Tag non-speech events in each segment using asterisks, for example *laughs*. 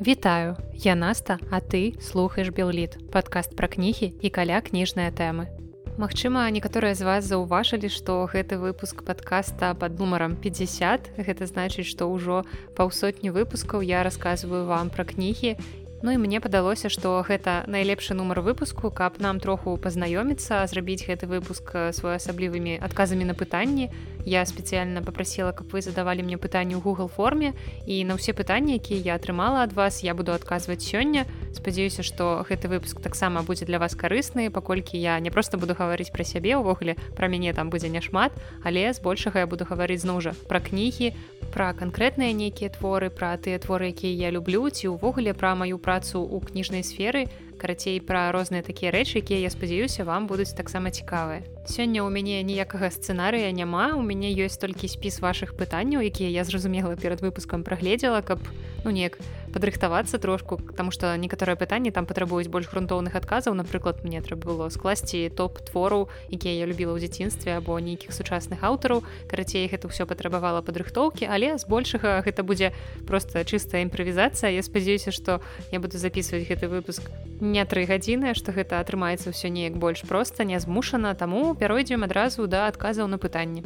Вітаю, я Наста, а ты слухаеш Белліт, падкаст пра кнігі і каля кніжныя тэмы. Магчыма, некаторыя з вас заўважылі, што гэты выпуск падкаста пад нумарам 50. Гэта значыць, што ўжо паўсотні выпускаў я расказваю вам пра кнігі Ну і мне падалося, што гэта найлепшы нумар выпуску, каб нам троху пазнаёміцца, зрабіць гэты выпуск своеасаблівымі адказамі на пытанні. Я спецыяльна попрасила, каб вы задавалі мне пытанні ў Google форме і на ўсе пытанні, якія я атрымала ад вас, я буду адказваць сёння. Спадзяюся, што гэты выпуск таксама будзе для вас карысны, паколькі я не проста буду гаварыць пра сябе ўвогуле пра мяне там будзе няшмат, але збольшага я буду гаварыць зноў жа пра кнігі, пра канкрэтныя нейкія творы, пра тыя творы, якія я люблю ці ўвогуле пра маю працу ў кніжнай сферы карацей пра розныя такія рэчы якія я спадзяюся вам будуць таксама цікавыя. Сёння ў мяне ніякага сцэнарыя няма у мяне ёсць толькі спіс вашых пытанняў якія я зразумела перад выпускам прагледзела каб ну неяк падрыхтавацца трошку тому что некаторыя пытанні там патрабуюць больш грунтоўных адказаў напрыклад мне трэба было скласці топ твораў якія я любіла ў дзяцінстве або нейкіх сучасных аўтараў карацей гэта ўсё патрабавала падрыхтоўкі але збольшага *laughs* гэта будзе просто чыстая імправізацыя я спадзяюся што я буду записывать гэты выпуск не тры гадзіны што гэта атрымаецца ўсё неяк больш проста не змушана. Таму пяройдзем адразу да адказаў на пытанні.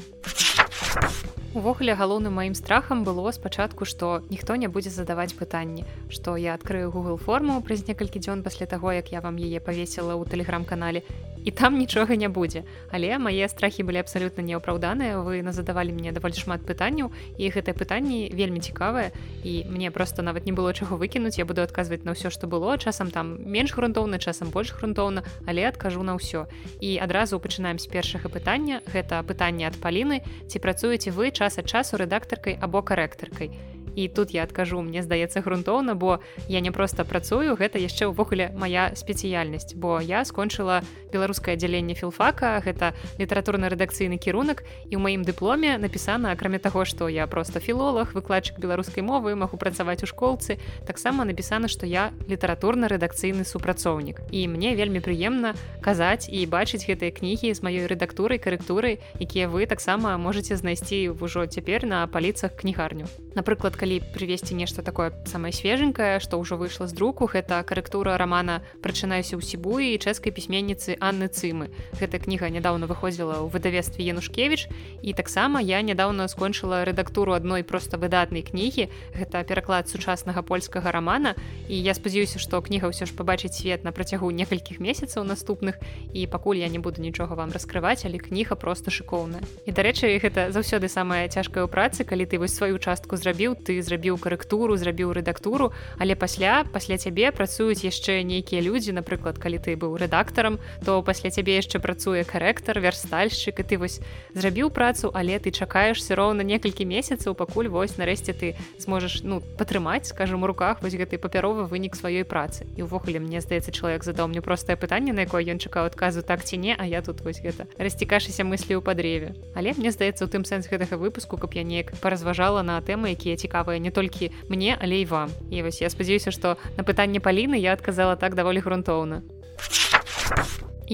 а Увогуле галоўным маім страхам было спачатку, што ніхто не будзе задаваць пытанні, што я адкрыю Google форму праз некалькі дзён пасля таго, як я вам яе павесіла ў тэлеграм-канале і там нічога не будзе. Але мае страхі былі абсалютна неапраўданыя. Вы назадавалі мне даволі шмат пытанняў і гэтыя пытанні вельмі цікавыя і мне проста нават не было чаго выкінуць, я буду адказваць на ўсё, што было часам там менш грунтоўна, часам больш грунтоўна, але адкажу на ўсё. І адразу пачынаем з першага пытання. Гэта пытанне ад паліны, ці працуеце вы час ад часу рэдактаркай або карэктаркай і тут я адкажу мне здаецца грунтоўна бо я не просто працую гэта яшчэ ўвогуле моя спецыяльнасць. Бо я скончыла беларускае аддзяленне філфака гэта літаратурна-рэдакцыйны кірунак і ў маім дыпломе напісана акрамя таго што я просто філолог выкладчык беларускай мовы магу працаваць у школцы таксама напісана што я літаратурна-рэдакцыйны супрацоўнік. І мне вельмі прыемна казаць і бачыць гэтыя кнігі з маёй рэдактурай карэктурай якія вы таксама можете знайсці ўжо цяпер на паліцах кнігарню. Напрыклад калі калі прывесці нешта такое самае свеженькае што ўжо выйшла з друку гэта карэктура рамана прачынаюся ў сібуі і чэшскай пісьменніцы Анны цымы гэта кніга нядаўна выходзіла ў выдавестве янушкевич і таксама я нядаўна скончыла рэдактуру адной проста выдатнай кнігі гэта пераклад сучаснага польскага рамана і я спадзяюся што кніга ўсё ж пабачыць свет на працягу некалькіх месяцаў наступных. І пакуль я не буду нічога вам раскрываць але кніга просто шыкоўная. І дарэчы гэта заўсёды самая цяжкая ў працы калі ты вось сваю частку зрабіў ты зрабіў карэктуру зрабіў рэдактуру але пасля пасля цябе працуюць яшчэ нейкія людзі напрыклад калі ты быў рэдактарам то пасля цябе яшчэ працуе карэктар вярстальшчык і ты вось зрабіў працу але ты чакаеш все роўна некалькі месяцаў пакуль вось нарэшце ты зможаш ну падтрымаць скажем у руках вось гэты папяровы вынік сваёй працы. І ўвогуле мне здаецца чалавек задаў мне простае пытанне на якое ён чакаў адказу так ці не а я тут вось гэта расцікашыся мыслі ў падреве але мне здаецца у тым сэнс гэтага выпуску каб я неяк паразважала на тэмы якія цікавы цікавыя не толькі мне але і вам. І вось я спадзяюся што на пытанне паліны я адказала так даволі грунтоўна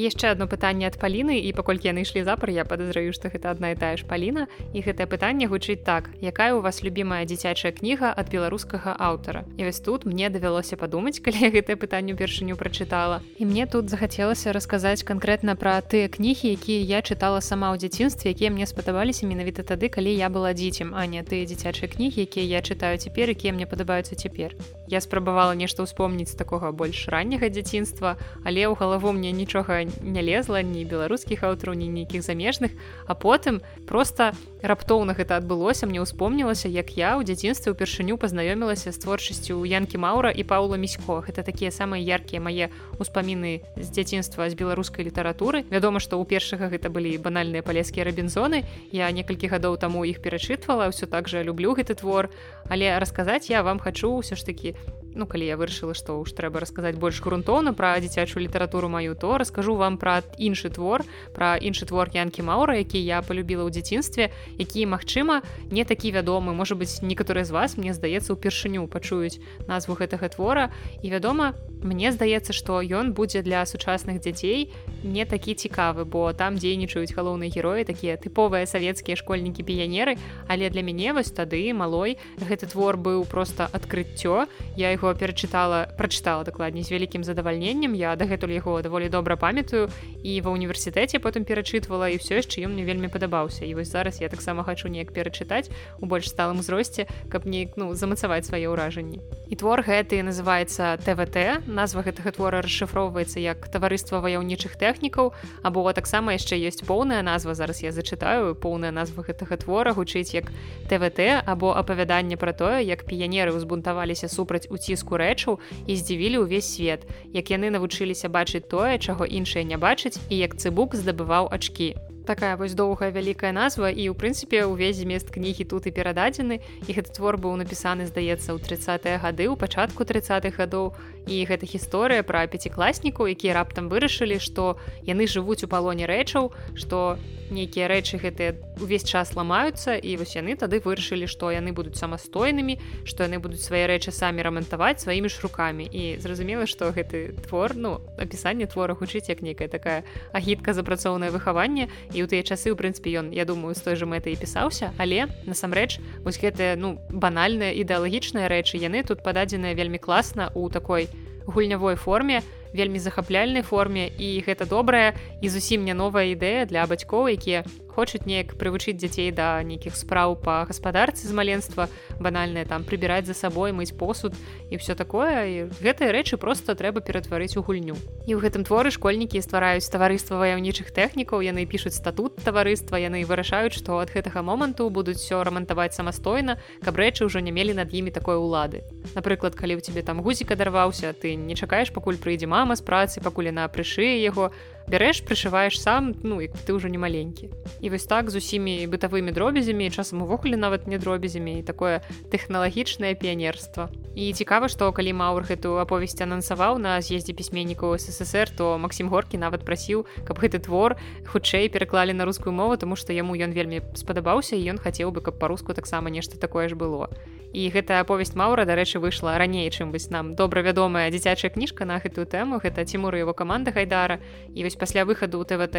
яшчэ одно пытанне ад паліны і паколькі яны ішлі запар я подазраю што гэта одна і тая ж паліна. І гэтае пытанне гучыць так. Якая у вас любимая дзіцячая кніга ад беларускага аўтара? І вось тут мне давялося падумаць *laughs* калі гэтае пытанне упершыню прачытала. І мне тут захацелася расказаць канкрэтна пра тыя кнігі якія я чытала сама ў дзяцінстве якія мне спадабаліся менавіта тады калі я была дзіцем а не тыя дзіцячыя кнігі якія я чытаю цяпер якія мне падабаюцца цяпер. Я спрабавала нешта ўспомніць такога больш ранняга дзяцінства але ў галаву мне нічога не лезла ні беларускіх аўтараў ні нейкіх замежных а потым просто раптоўна гэта адбылося мне ўспомнілася як я ў дзяцінстве ўпершыню пазнаёмілася з творчасцю янкі маўра і паула місько. Гэта такія самыя яркія мае успаміны з дзяцінства з беларускай літаратуры. Вядома што ў першага гэта былі банальныя палескія рабінзоны я некалькі гадоў таму іх перачытвала ўсё так жа люблю гэты твор. Але расказаць я вам хачу ўсё ж такі ну калі я вырашыла што ўж трэба расказаць больш грунтоўна пра дзіцячую літаратуру маю то раскажу вам пра іншы твор пра іншы твор янкі маўра які я полюбіла ў дзяцінстве які магчыма не такі вядомы можа быть некаторыя з вас мне здаецца упершыню пачуюць назву гэтага твора. І вядома мне здаецца што ён будзе для сучасных дзяцей не такі цікавы бо там дзейнічаюць галоўныя героі такія тыповыя савецкія школьнікі піянеры але для мяне вось тады малой гэты твор быў просто адкрыццё. Я яго перачытала прачытала дакладней з вялікім задавальненнем. Я дагэтуль яго даволі добра памятаю і ва ўніверсітэце потым перачытвала і ўсё яшчэ ён мне вельмі падабаўся. І вось зараз я таксама хачу неяк перачытаць у больш сталым узросце каб неяк ну замацаваць свае ўражанні. І твор гэты называется твт назва гэтага твора расшыфроўваецца як таварыства ваяўнічых тэхнікаў або таксама яшчэ ёсць поўная назва зараз я зачытаю поўная назва гэтага твора гучыць як твт або апавяданне пра тое як піянеры ўзбунтаваліся супраць уціску рэчаў і здзівілі ўвесь свет як яны навучыліся бачыць тое чаго іншыя не бачаць і як цыбук здабываў ачкі такая вось доўгая вялікая назва і ў прынцыпе ўвесь змест кнігі тут і перададзены і гэты твор быў напісаны здаецца ў 30 гады ў пачатку 30-х гадоў. І гэта гісторыя пра пяцікласнікаў якія раптам вырашылі што яны жывуць у палоне рэчаў што нейкія рэчы гэтыя увесь час ламаюцца і вось яны тады вырашылі што яны будуць самастойнымі што яны будуць свае рэчы самі рамантаваць сваімі ж рукамі. І зразумела што гэты твор ну апісанне твора гучыць як нейкая такая агітка запрацоўнае выхаванне і ў тыя часы у прынцыпе ён я думаю з той жа мэтай і пісаўся але насамрэч вось гэтыя ну банальныя ідэалагічныя рэчы яны тут пададзеныя вельмі класна у такой гульнявой форме вельмі захапляльнай форме і гэта добрая і зусім не новая ідэя для бацькоў якія хочуць неяк прывучыць дзяцей да нейкіх спраў па гаспадарцы з маленства банальнае там прыбіраць за сабой мыць посуд і все такое. І гэтыя рэчы просто трэба ператварыць у гульню і ў гэтым творы школьнікі ствараюць таварыства ваяўнічых тэхнікаў яны пішуць статут таварыства яны вырашаюць што ад гэтага моманту будуць все рамантаваць самастойна каб рэчы ўжо не мелі над імі такой улады. Напрыклад калі ў цябе там гузік адарваўся ты не чакаеш пакуль прыйдзе мама з працы пакуль яна прышые яго бярэш прышываеш сам ну і ты ўжо не маленькі і вось так з усімі бытавымі дробязямі часам увогуле нават не дробязямі і такое тэхналагічнае піянерства. І цікава што калі маур гэту аповесць анансаваў на з'ездзе пісьменнікаў ссср то Масім горкі нават прасіў каб гэты твор хутчэй пераклалі на рускую мову тому што яму ён вельмі спадабаўся і ён хацеў бы каб па-руску таксама нешта такое ж было. І гэтая аповесць маура дарэчы выйшла раней чым вось нам добра вядомая дзіцячая кніжка на гэтую тэму. Гэта цімур его каманда гайдара. І вось пасля выхаду ў твт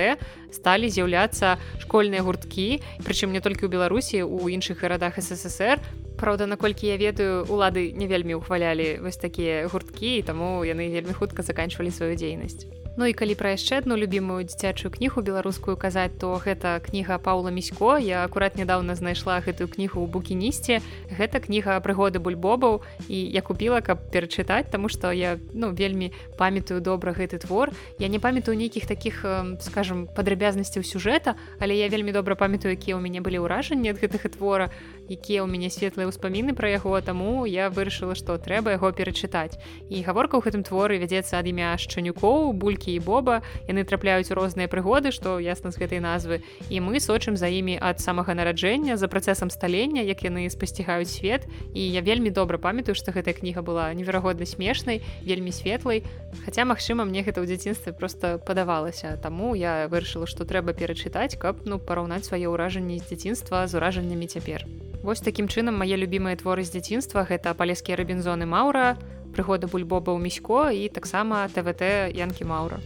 сталі з'яўляцца школьныя гурткі прычым не толькі ў беларусі у іншых гарадах ссср Праўда, наколькі я ведаю улады не вельмі ухвалялі вось такія гурткі і таму яны вельмі хутка заканчвалі сваю дзейнасць. Ну і калі пра яшчэ одну любімую дзіцячую кнігу беларускую казаць то гэта кніга паула місько. Я акурат нядаўна знайшла гэтую кнігу ў букінісце. Гэта кніга прыгоды бульбобаў і я купила каб перачытаць тому что я ну вельмі памятаю добра гэты твор. Я не памятаю нейкіх таких скажем падрабязнасцяў сюжэта але я вельмі добра памятаю якія ў мяне былі ўражанні ад гэтага твора якія ў мяне светлыя ўспаміны пра яго таму я вырашыла што трэба яго перачытаць. І гаворка ў гэтым творы вядзецца ад імя шчанюкоў булькі і Боба. Яны трапляюць у розныя прыгоды што ясна з гэтай назвы. І мы сочым за імі ад самага нараджэння за працэсам сталення як яны спасцігаюць свет. І я вельмі добра памятаю што гэтая кніга была неверагодна смешнай вельмі светлай. Хаця магчыма мне гэта ў дзяцінстве просто падавалася. Таму я вырашыла што трэба перачытаць каб ну параўнаць свае ўражанні з дзяцінства з уражаннямі цяпер Вось такім чынам мае любімыя творы з дзяцінства. Гэта палескія рабінзоны маўра прыгода бульбоба ў місько і таксама твт янкі маўра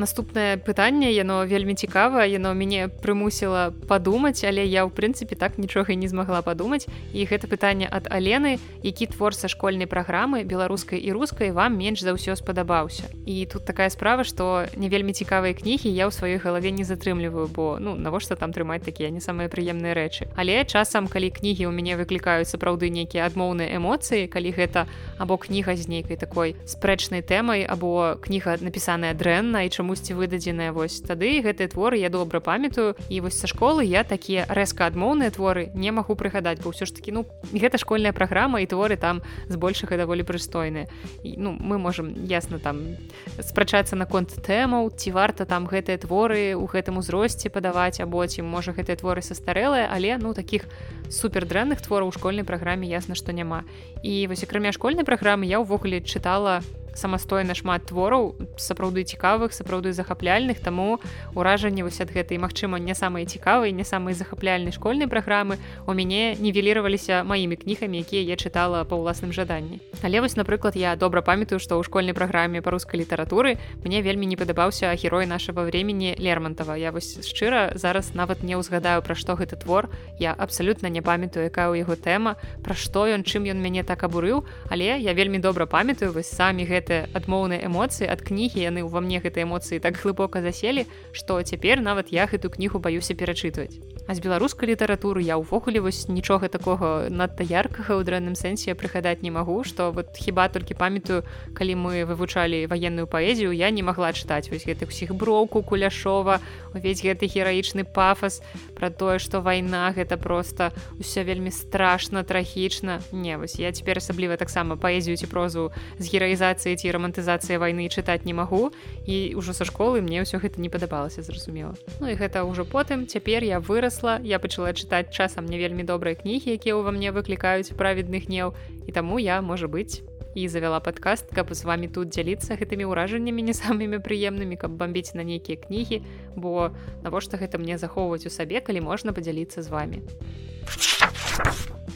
наступнае пытанне яно вельмі цікава яно мяне прымусіла падумаць але я ў прынцыпе так нічога не змагла падумаць. І гэта пытанне ад алены які твор са школьнай праграмы беларускай і рускай вам менш за ўсё спадабаўся. І тут такая справа што не вельмі цікавыя кнігі я ў сваёй галаве не затрымліваю бо ну навошта там трымаць такія не самыя прыемныя рэчы. Але часам калі кнігі ў мяне выклікаюць сапраўды нейкія адмоўныя эмоцыі калі гэта або кніга з нейкай такой спрэчнай тэмай або кніга напісаная дрэнна і чаму камусьці выдадзеная вось тады гэтыя творы я добра памятаю. І вось са школы я такія рэзка адмоўныя творы не магу прыгадаць бо ўсё ж таки ну гэта школьная праграма і творы там збольшага даволі прыстойныя. Ну мы можемм ясна там спрачацца наконт тэмаў ці варта там гэтыя творы у гэтым узросце падаваць або ці можа гэтыя творы састарэлыя але ну таких супер дрэнных твораў у школьнай праграме ясна што няма. І вось акрамя школьнай праграмы я ўвогуле чытала самастойна шмат твораў сапраўды цікавых сапраўды захапляльных. Таму ўражанне вось ад гэтай Мачыма не самыя цікавыя не самыя захапляльнай школьнай праграмы у мяне нівеліраваліся маімі кнігамі якія я чытала па ўласным жаданні. Але вось напрыклад я добра памятаю што ў школьнай праграме па рускай літаратуры мне вельмі не падабаўся герой нашего времени лермонтова я вось шчыра зараз нават не ўзгадаю пра што гэты твор. Я абсалютна не памятаю якая ў яго тэма пра што ён чым ён мяне так абурыў. Але я вельмі добра памятаю вось самі гэтыя адмоўныя эмоцыі ад кнігі яны ўва мне гэтыя эмоцыі так глыбока заселі што цяпер нават я гэту кнігу баюся перачытваць А з беларускай літаратуры я ўвогуле вось нічога такога надта яркага ў дрэнным сэнсе прыгадаць не магу што вот хіба толькі памятаю калі мы вывучалі ваенную паэзію я не магла чытаць вось гэтых усіх броўку куляшова увесь гэты гераічны пафас про тое што вайна гэта просто ўсё вельмі страшна трагічна. Не вось я цяпер асабліва таксама паэзію ці прозу з гераізацыі ці рамантызацыі вайны чытаць не магу і ўжо са школы мне ўсё гэта не падабалася зразумела Ну і гэта ўжо потым цяпер я вырасла я пачала чытаць часам не вельмі добрыя кнігі якія ўва мне выклікаюць праведны гнеў і таму я можа быць і завяла падкаст каб з вами тут дзяліцца гэтымі ўражаннямі не самымі прыемнымі каб бомбіць на нейкія кнігі бо навошта гэта мне захоўваць у сабе калі можна падзяліцца з вами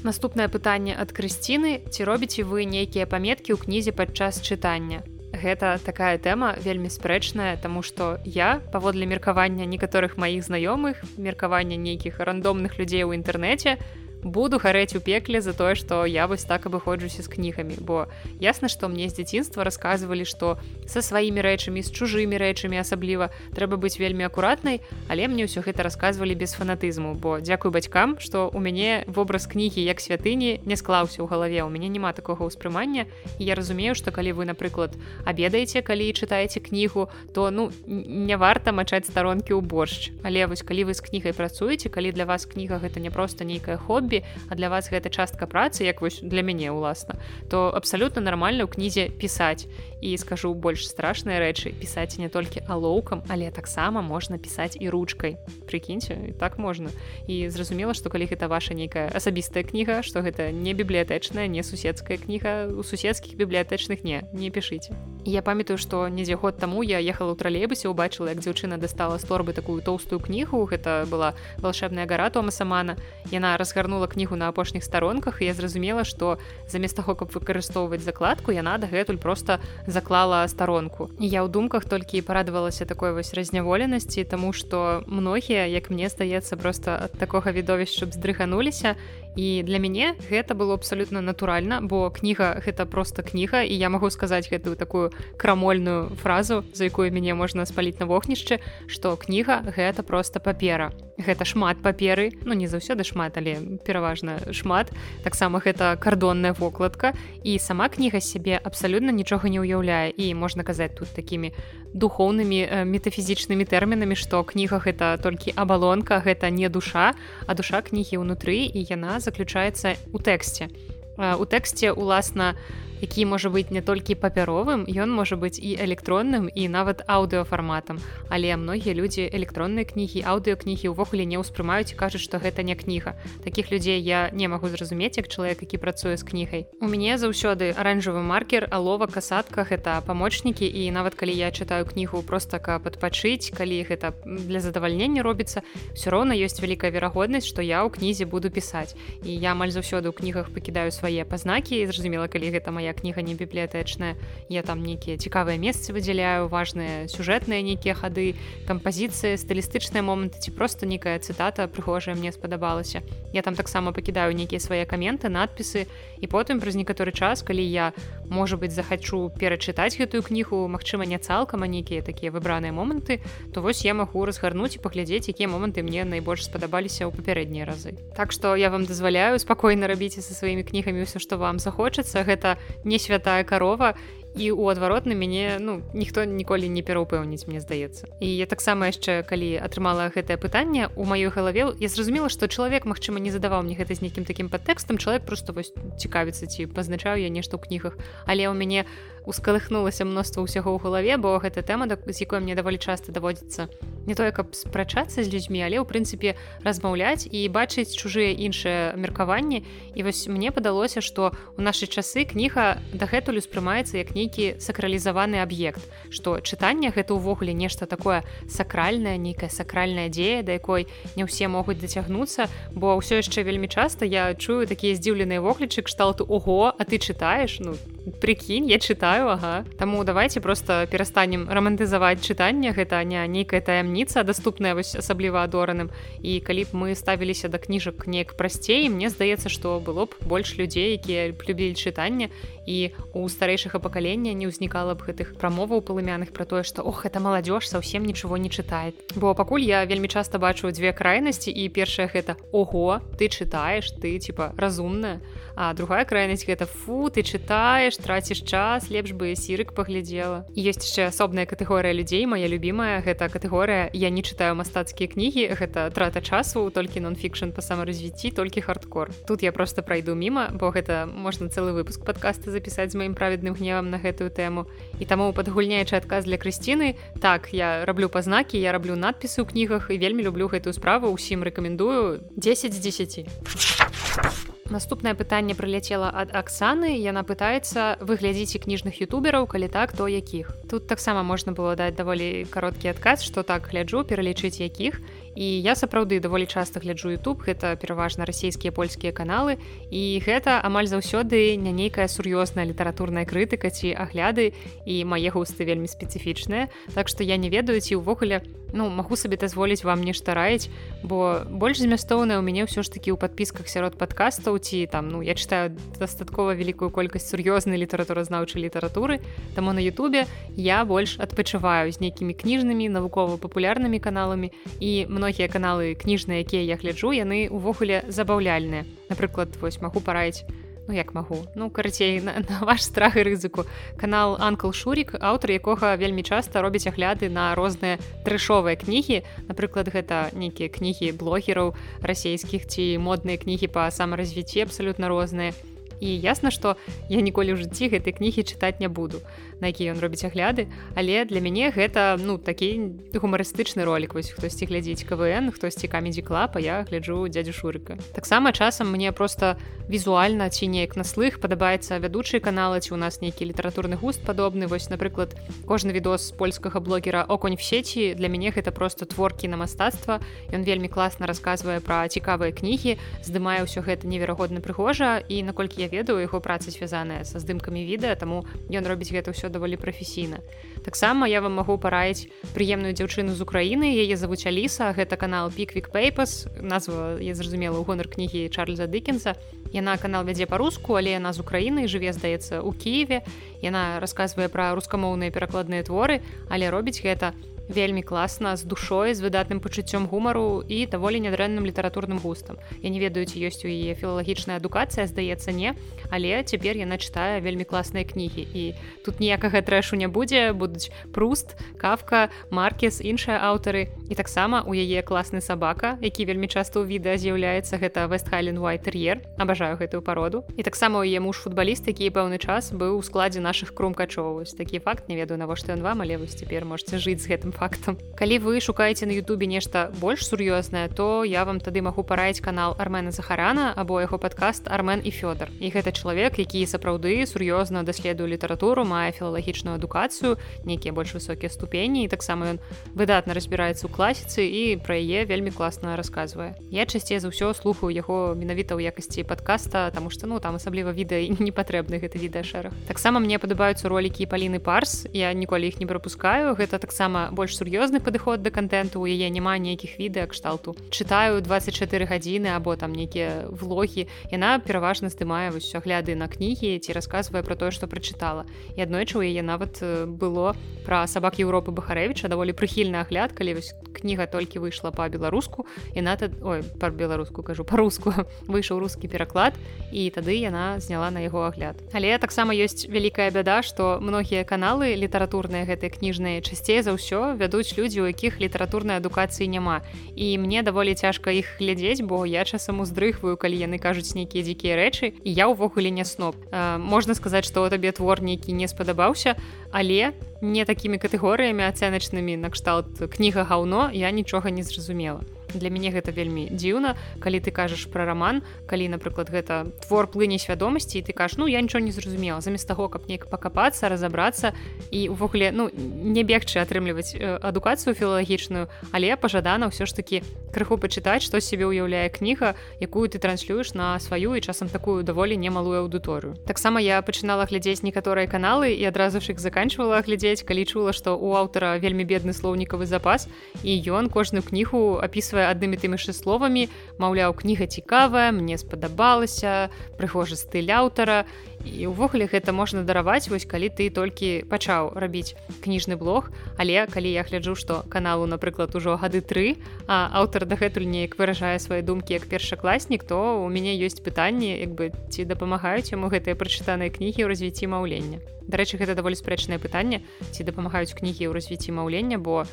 наступнае пытанне ад крысціны. Ці робіце вы нейкія паметкі ў кнізе падчас чытання? Гэта такая тэма вельмі спрэчная тому что я паводле меркавання некаторых маіх знаёмых меркавання нейкіх рандомных людзей у інтэрнэце буду гарэць у пекле за тое што я вось так абыходжуся з кнігамі бо ясна што мне з дзяцінства рассказывалі што са сваімі рэчамі з чужымі рэчамі асабліва трэба быць вельмі акуратнай але мне ўсё гэта рассказывалі без фанатызму. Бо дзякую бацькам што у мяне вобраз кнігі як святыні не склаўся ў галаве. У мяне няма такога ўспрымання. І я разумею што калі вы напрыклад абедаеце калі чытаеце кнігу то ну не варта мачаць старонкі ў боршч але вось калі вы з кнігай працуеце калі для вас кніга гэта не проста нейкае хобі хобі а для вас гэта частка працы як вось для мяне ўласна то абсалютна нармальна ў кнізе пісаць. І скажу больш страшныя рэчы пісаць не толькі алоўкам але таксама можна пісаць і ручкай. Прыкіньце так можна. І зразумела што калі гэта ваша нейкая асабістая кніга што гэта не бібліятэчная не суседская кніга у суседскіх бібліятэчных не не пішыце я памятаю што недзе год таму я ехала ў тралейбусе убачыла як дзяўчына дастала з торбы такую тоўстую кнігу гэта была волшебная гара тома самана. Яна разгарнула кнігу на апошніх старонках і я зразумела што замест таго каб выкарыстоўваць закладку яна дагэтуль просто заклала старонку. І я ў думках толькі парадавалася такой вось разняволенасці тому что многія як мне здаецца просто ад такога відовішча здрыгануліся і для мяне гэта было абсалютна натуральна бо кніга гэта просто кніга і я магу сказаць гэтую такую крамольную фразу за якую мяне можна спаліць на вогнішчы што кніга гэта просто папера гэта шмат паперы. Ну не заўсёды шмат але пераважна шмат. Таксама гэта кардонная вокладка. І сама кніга сябе абсалютна нічога не ўяўляе. І можна казаць тут такімі духоўнымі метафізічнымі тэрмінамі што кніга гэта толькі абалонка гэта не душа а душа кнігі ўнутры і яна заключаецца у тэксце. У тэксце уласна які можа быць не толькі папяровым ён можа быць і электронным і нават аўдыофарматам але многія людзі электронныя кнігі аўдыокнігі ўвогуле не ўспрымаюць і кажуць што гэта не кніга таких людзей я не магу зразумець як чалавек які працуе з кнігай у мяне заўсёды аранжавы маркер алова касатка гэта памочнікі і нават калі я чытаю кнігу просто каб адпачыць калі гэта для задавальнення робіцца все роўна ёсць вялікая верагоднасць што я ў кнізе буду пісаць і я амаль заўсёды ў кнігах пакідаю свае пазнакі зразумела калі гэта моя кніга не бібліятэчная я там нейкія цікавыя месцы выдзяляю важныя сюжэтныя нейкія хады кампазіцыі стылістычныя моманты ці просто нейкая цытата прыгожая мне спадабалася я там таксама пакідаю нейкія свае каменты надпісы і потым праз некаторы час калі я можа быть захачу перачытаць гэтую кнігу Мачыма не цалкам а нейкія такія выбраныя моманты то вось я магу разгарнуць і паглядзець якія моманты мне найбольш спадабаліся ў папярэднія разы. Так што я вам дазваляю спакойна рабіце са сваімі кнігамі ўсё што вам захочацца гэта не святая карова і у адваротна мяне ну ніхто ніколі не пераўпэўніць мне здаецца. І я таксама яшчэ калі атрымала гэтае пытанне у маёй галаве я зразумела што чалавек магчыма не задаваў мне гэта з нейкім такім падтэкстам чалавек просто вось цікавіцца ці пазначаю я нешта ў кнігах. Але ў мяне ускалыхнулася мноства ўсяго ў галаве бо гэта тэма з якой мне даволі часта даводзіцца не тое каб спрачацца з людзьмі але ў прынцыпе размаўляць і бачыць чужыя іншыя меркаванні. І вось мне падалося што у нашы часы кніга дагэтуль успрымаецца як нейкі сакралізаваны аб'ект што чытанне гэта ўвогуле нешта такое сакральнае нейкая сакральная дзея да якой не ўсе могуць дацягнуцца. Бо ўсё яшчэ вельмі часта я чую такія здзіўленыя воклічы кшталту Ого а ты чытаеш? Ну прикінь я читаю ага. Таму давайте просто перастанем романтызаваць чытанне гэта не нейкая таямніца доступная вось асабліва адораным. І калі б мы ставіліся да кніжак неяк прасцей мне здаецца што было б больш людзей якія любілі чытанне і у старэйшага пакалення не ўзнікала б гэтых прамоваў палымяных про тое што ох это маладзёж совсем нічого не чытает бо пакуль я вельмі часта бачу дзве крайнасці і першае гэта Ого ты чытаеш ты типа разумная а другая крайнасць гэта фу ты чытаеш траціш час лепш бы сірык паглядзела ёсць яшчэ асобная катэгорыя людзей моя любимая гэта катэгорыя я не чытаю мастацкія кнігі гэта трата часу толькі нон-фікшн па самаразвіцці толькі хардкор тут я просто прайду міма бо гэта можна цэлы выпуск подкаста запісаць з маім праведным гневам на гэтую тэму. І таму падгульняючы адказ для крысціны так я раблю пазнакі я раблю надпісы ў кнігах і вельмі люблю гэтую справу усім рэкамендую. 10 з 10 наступнае пытанне прыляцела ад Аксаны яна пытаецца выглядзіце кніжных ютубераў калі так то якіх? Тут таксама можна было даць даволі кароткі адказ што так гляджу пералічыць якіх і я сапраўды даволі часта гляджу YouTube гэта пераважна расійскія польскія каналы. І гэта амаль заўсёды не нейкая сур'ёзная літаратурная крытыка ці агляды і мае густы вельмі спецыфічныя. Так што я не ведаю ці ўвогуле ну магу сабе дазволіць вам нешта раіць бо больш змястоўная ў мяне ўсё ж такі ў падпісках сярод падкастаў ці там ну я читаю дастаткова вялікую колькасць сур'ёзнай літаратуразнаўчай літаратуры. Таму на Ютубе я больш адпачываю з нейкімі кніжнымі навукова-папулярнымі каналамі. І многія каналы кніжныя якія я гляджу яны увогуле забаўляльныя. Напрыклад вось магу параіць ну як магу ну карацей на, на ваш страх і рызыку. Канал анкл шурик аўтар якога вельмі часта робіць агляды на розныя трэшовыя кнігі. Напрыклад гэта нейкія кнігі блогераў расійскіх ці модныя кнігі па самаразвіцці абсалютна розныя і ясна што я ніколі ў жыцці гэтай кнігі чытаць не буду на які ён робіць агляды. Але для мяне гэта ну такі гумарыстычны ролик вось хтосьці глядзець КВН хтосьці камедзі клапа я гляджу дядзю шурыка. Таксама часам мне просто візуальна ці неяк на слых падабаецца вядучыя каналы ці у нас нейкі літаратурны густ падобны. Вось напрыклад кожны відос польскага блогера окунь в сеці для мяне гэта просто творкі на мастацтва ён вельмі класна расказвае пра цікавыя кнігі здымае ўсё гэта неверагодна прыгожа. І наколькі я ведаю яго праца звязаная са здымкамі відэа таму ён робіць гэта ўсё даволі прафесійна. Таксама я вам магу параіць прыемную дзяўчыну з Украіны яе завуць Аліса гэта канал піквік пейпас назва я зразумела ў гонар кнігі Чарльза дыкенса яна канал вядзе па-руску але яна з Украіны жыве здаецца у Киеве яна расказвае пра рускамоўныя перакладныя творы але робіць гэта у вельмі класна з душой з выдатным пачуццём гумару і даволі нядрэнным літаратурным густам. Я не ведаю ці ёсць у яе філалагічная адукацыя здаецца не але цяпер яна чытае вельмі класныя кнігі. І тут ніякага трэшу не будзе будуць пруст кавка маркес іншыя аўтары. І таксама у яе класны сабака які вельмі часта ў відэа з'яўляецца гэта вестхален вайтэр'ер абажаю гэтую пароду. І таксама у яе муж футбаліст які пэўны час быў у складзе наших крумкачоў. Такі факт не ведаю навошта ён вам але вось цяпер можете жыць з гэтым фактам. Калі вы шукаеце на Ютубе нешта больш сур'ёзнае то я вам тады магу параіць канал армена захарана або яго падкаст армен і фёдор і гэта чалавек які сапраўды сур'ёзна даследуе літаратуру мае філалагічную адукацыю нейкія больш высокія ступені. І таксама ён выдатна разбіраецца ў класіцы і пра яе вельмі класна расказвае. Я часцей за ўсё слухаю яго менавіта ў якасці подкаста тому что ну там асабліва відэа не патрэбны гэты відэашэраг. Таксама мне падабаюцца ролікі паліны парс я ніколі іх не прапускаю. Гэта таксама больш больш сур'ёзны падыход да контенту у яе няма нейкіх відэа кшталту. Чытаю 24 гадзіны або там нейкія влогі. Яна пераважна здымае вось агляды на кнігі ці расказвае про тое што прачытала. І аднойчы у яе нават было пра сабак Еўропы бахарэвіча даволі прыхільны агляд калі вось кніга толькі выйшла па-беларуску і на ой пар беларуску кажу па-руску *laughs* выйшаў рускі пераклад і тады яна зняла на яго агляд. Але таксама ёсць вялікая бяда што многія каналы літаратурныя гэтыя кніжныя часцей за ўсё вядуць людзі у якіх літаратурнай адукацыі няма. І мне даволі цяжка іх глядзець бо я часам уздрыхваю калі яны кажуць нейкія дзікія рэчы і я ўвогуле не сноп можна сказаць што табе твор нейкі не спадабаўся але не такімі катэгорыямі ацэначнымі накшталт кніга гаўно я нічога не зразумела для мяне гэта вельмі дзіўна. Калі ты кажаш пра раман калі напрыклад гэта твор плыне свядомасці ты кажаш ну я нічого не зразумела замест таго каб неяк пакапацца разаобрацца і увогуле ну не бегчы атрымліваць адукацыю філалагічную але пажадана ўсё ж таки крыху пачытаць што сябе ўяўляе кніга якую ты транслюеш на сваю і часам такую даволі немалую аўдыторыю. Таксама я пачынала глядзець некаторыя каналы і адразу ж іх заканчвала глядзець калі чула што у аўтара вельмі бедны слоўнікавы запас і ён кожную кнігу опісвае аднымі тымі ж словамі. Маўляў кніга цікавая мне спадабалася прыхожы стыль аўтара. І ўвогуле гэта можна дараваць вось калі ты толькі пачаў рабіць кніжны блог. Але калі я гляджу што каналу напрыклад ужо гады тры а аўтар дагэтуль неяк выражае свае думкі як першакласнік то у мяне ёсць пытанне як бы ці дапамагаюць яму гэтыя прачытаныя кнігі ў развіцці маўлення. Дарэчы гэта даволі спрэчнае пытанне ці дапамагаюць кнігі ў развіцці маўлення бо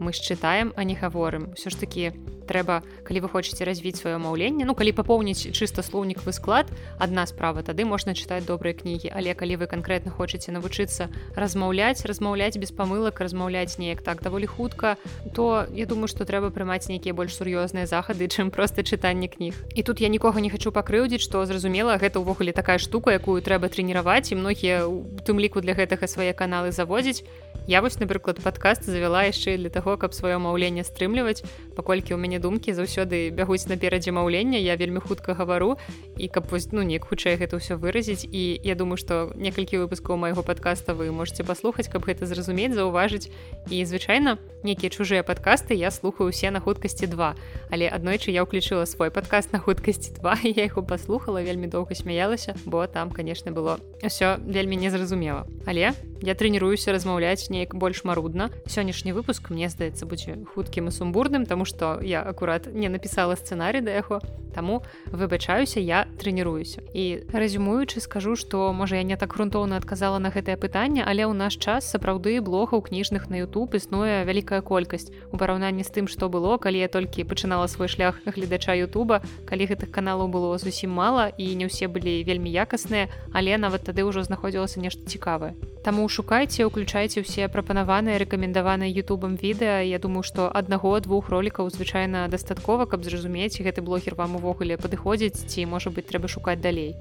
мы счытаем а не гаворым. Ўсё ж такі трэба калі вы хочаце развіць сваё маўленне ну калі папоўніць чыста слоўнікавы склад адна справа тады можна чытаць добрыя кнігі. Але калі вы канкрэтна хочаце навучыцца размаўляць размаўляць без памылак размаўляць неяк так даволі хутка то я думаю што трэба прымаць нейкія больш сур'ёзныя захады чым проста чытанне кніг. І тут я нікога не хочу пакрыўдзіць што зразумела гэта ўвогуле такая штука якую трэба трэніраваць і многія у тым ліку для гэтага свае каналы заводзіць. Я вось напрыклад падкаст завяла яшчэ для таго каб сваё маўленне стрымліваць паколькі ў мяне думкі заўсёды бягуць наперадзе маўлення я вельмі хутка гавару і каб вось ну неяк хутчэй гэта ўсё выразіць. І я думаю што некалькі выпускаў майго падкаста вы можете паслухаць каб гэта зразумець заўважыць. І звычайна нейкія чужыя падкасты я слухаю усе на хуткасці два але аднойчы я ўключыла свой падкаст на хуткасці два *laughs* я яго паслухала вельмі доўга смяялася бо там конечно было ўсё вельмі незразумела. Але я трэніруюся размаўляць не неяк больш марудна. Сённяшні выпуск мне здаецца будзе хуткім і сумбурным тому что я акурат не напісала сцэнарый да яго Таму выбачаюся я трэніруюся. І рэзюмуючы скажу што можа я не так грунтоўна адказала на гэтае пытанне але ў наш час сапраўды блогаў кніжных на YouTube існуе вялікая колькасць. У параўнанні з тым што было калі я толькі пачынала свой шлях гледача Ютуба калі гэтых каналаў было зусім мала і не ўсе былі вельмі якасныя але нават тады ўжо знаходзілася нешта цікавае. Таму шукайце уключайце ўсе прапанаваныя рэкамендаваныя Ютубам відэа. Я думаю што аднаго двух ролікаў звычайна дастаткова каб зразумець гэты блогер вам увогуле падыходзіць ці можа быть трэба шукаць далей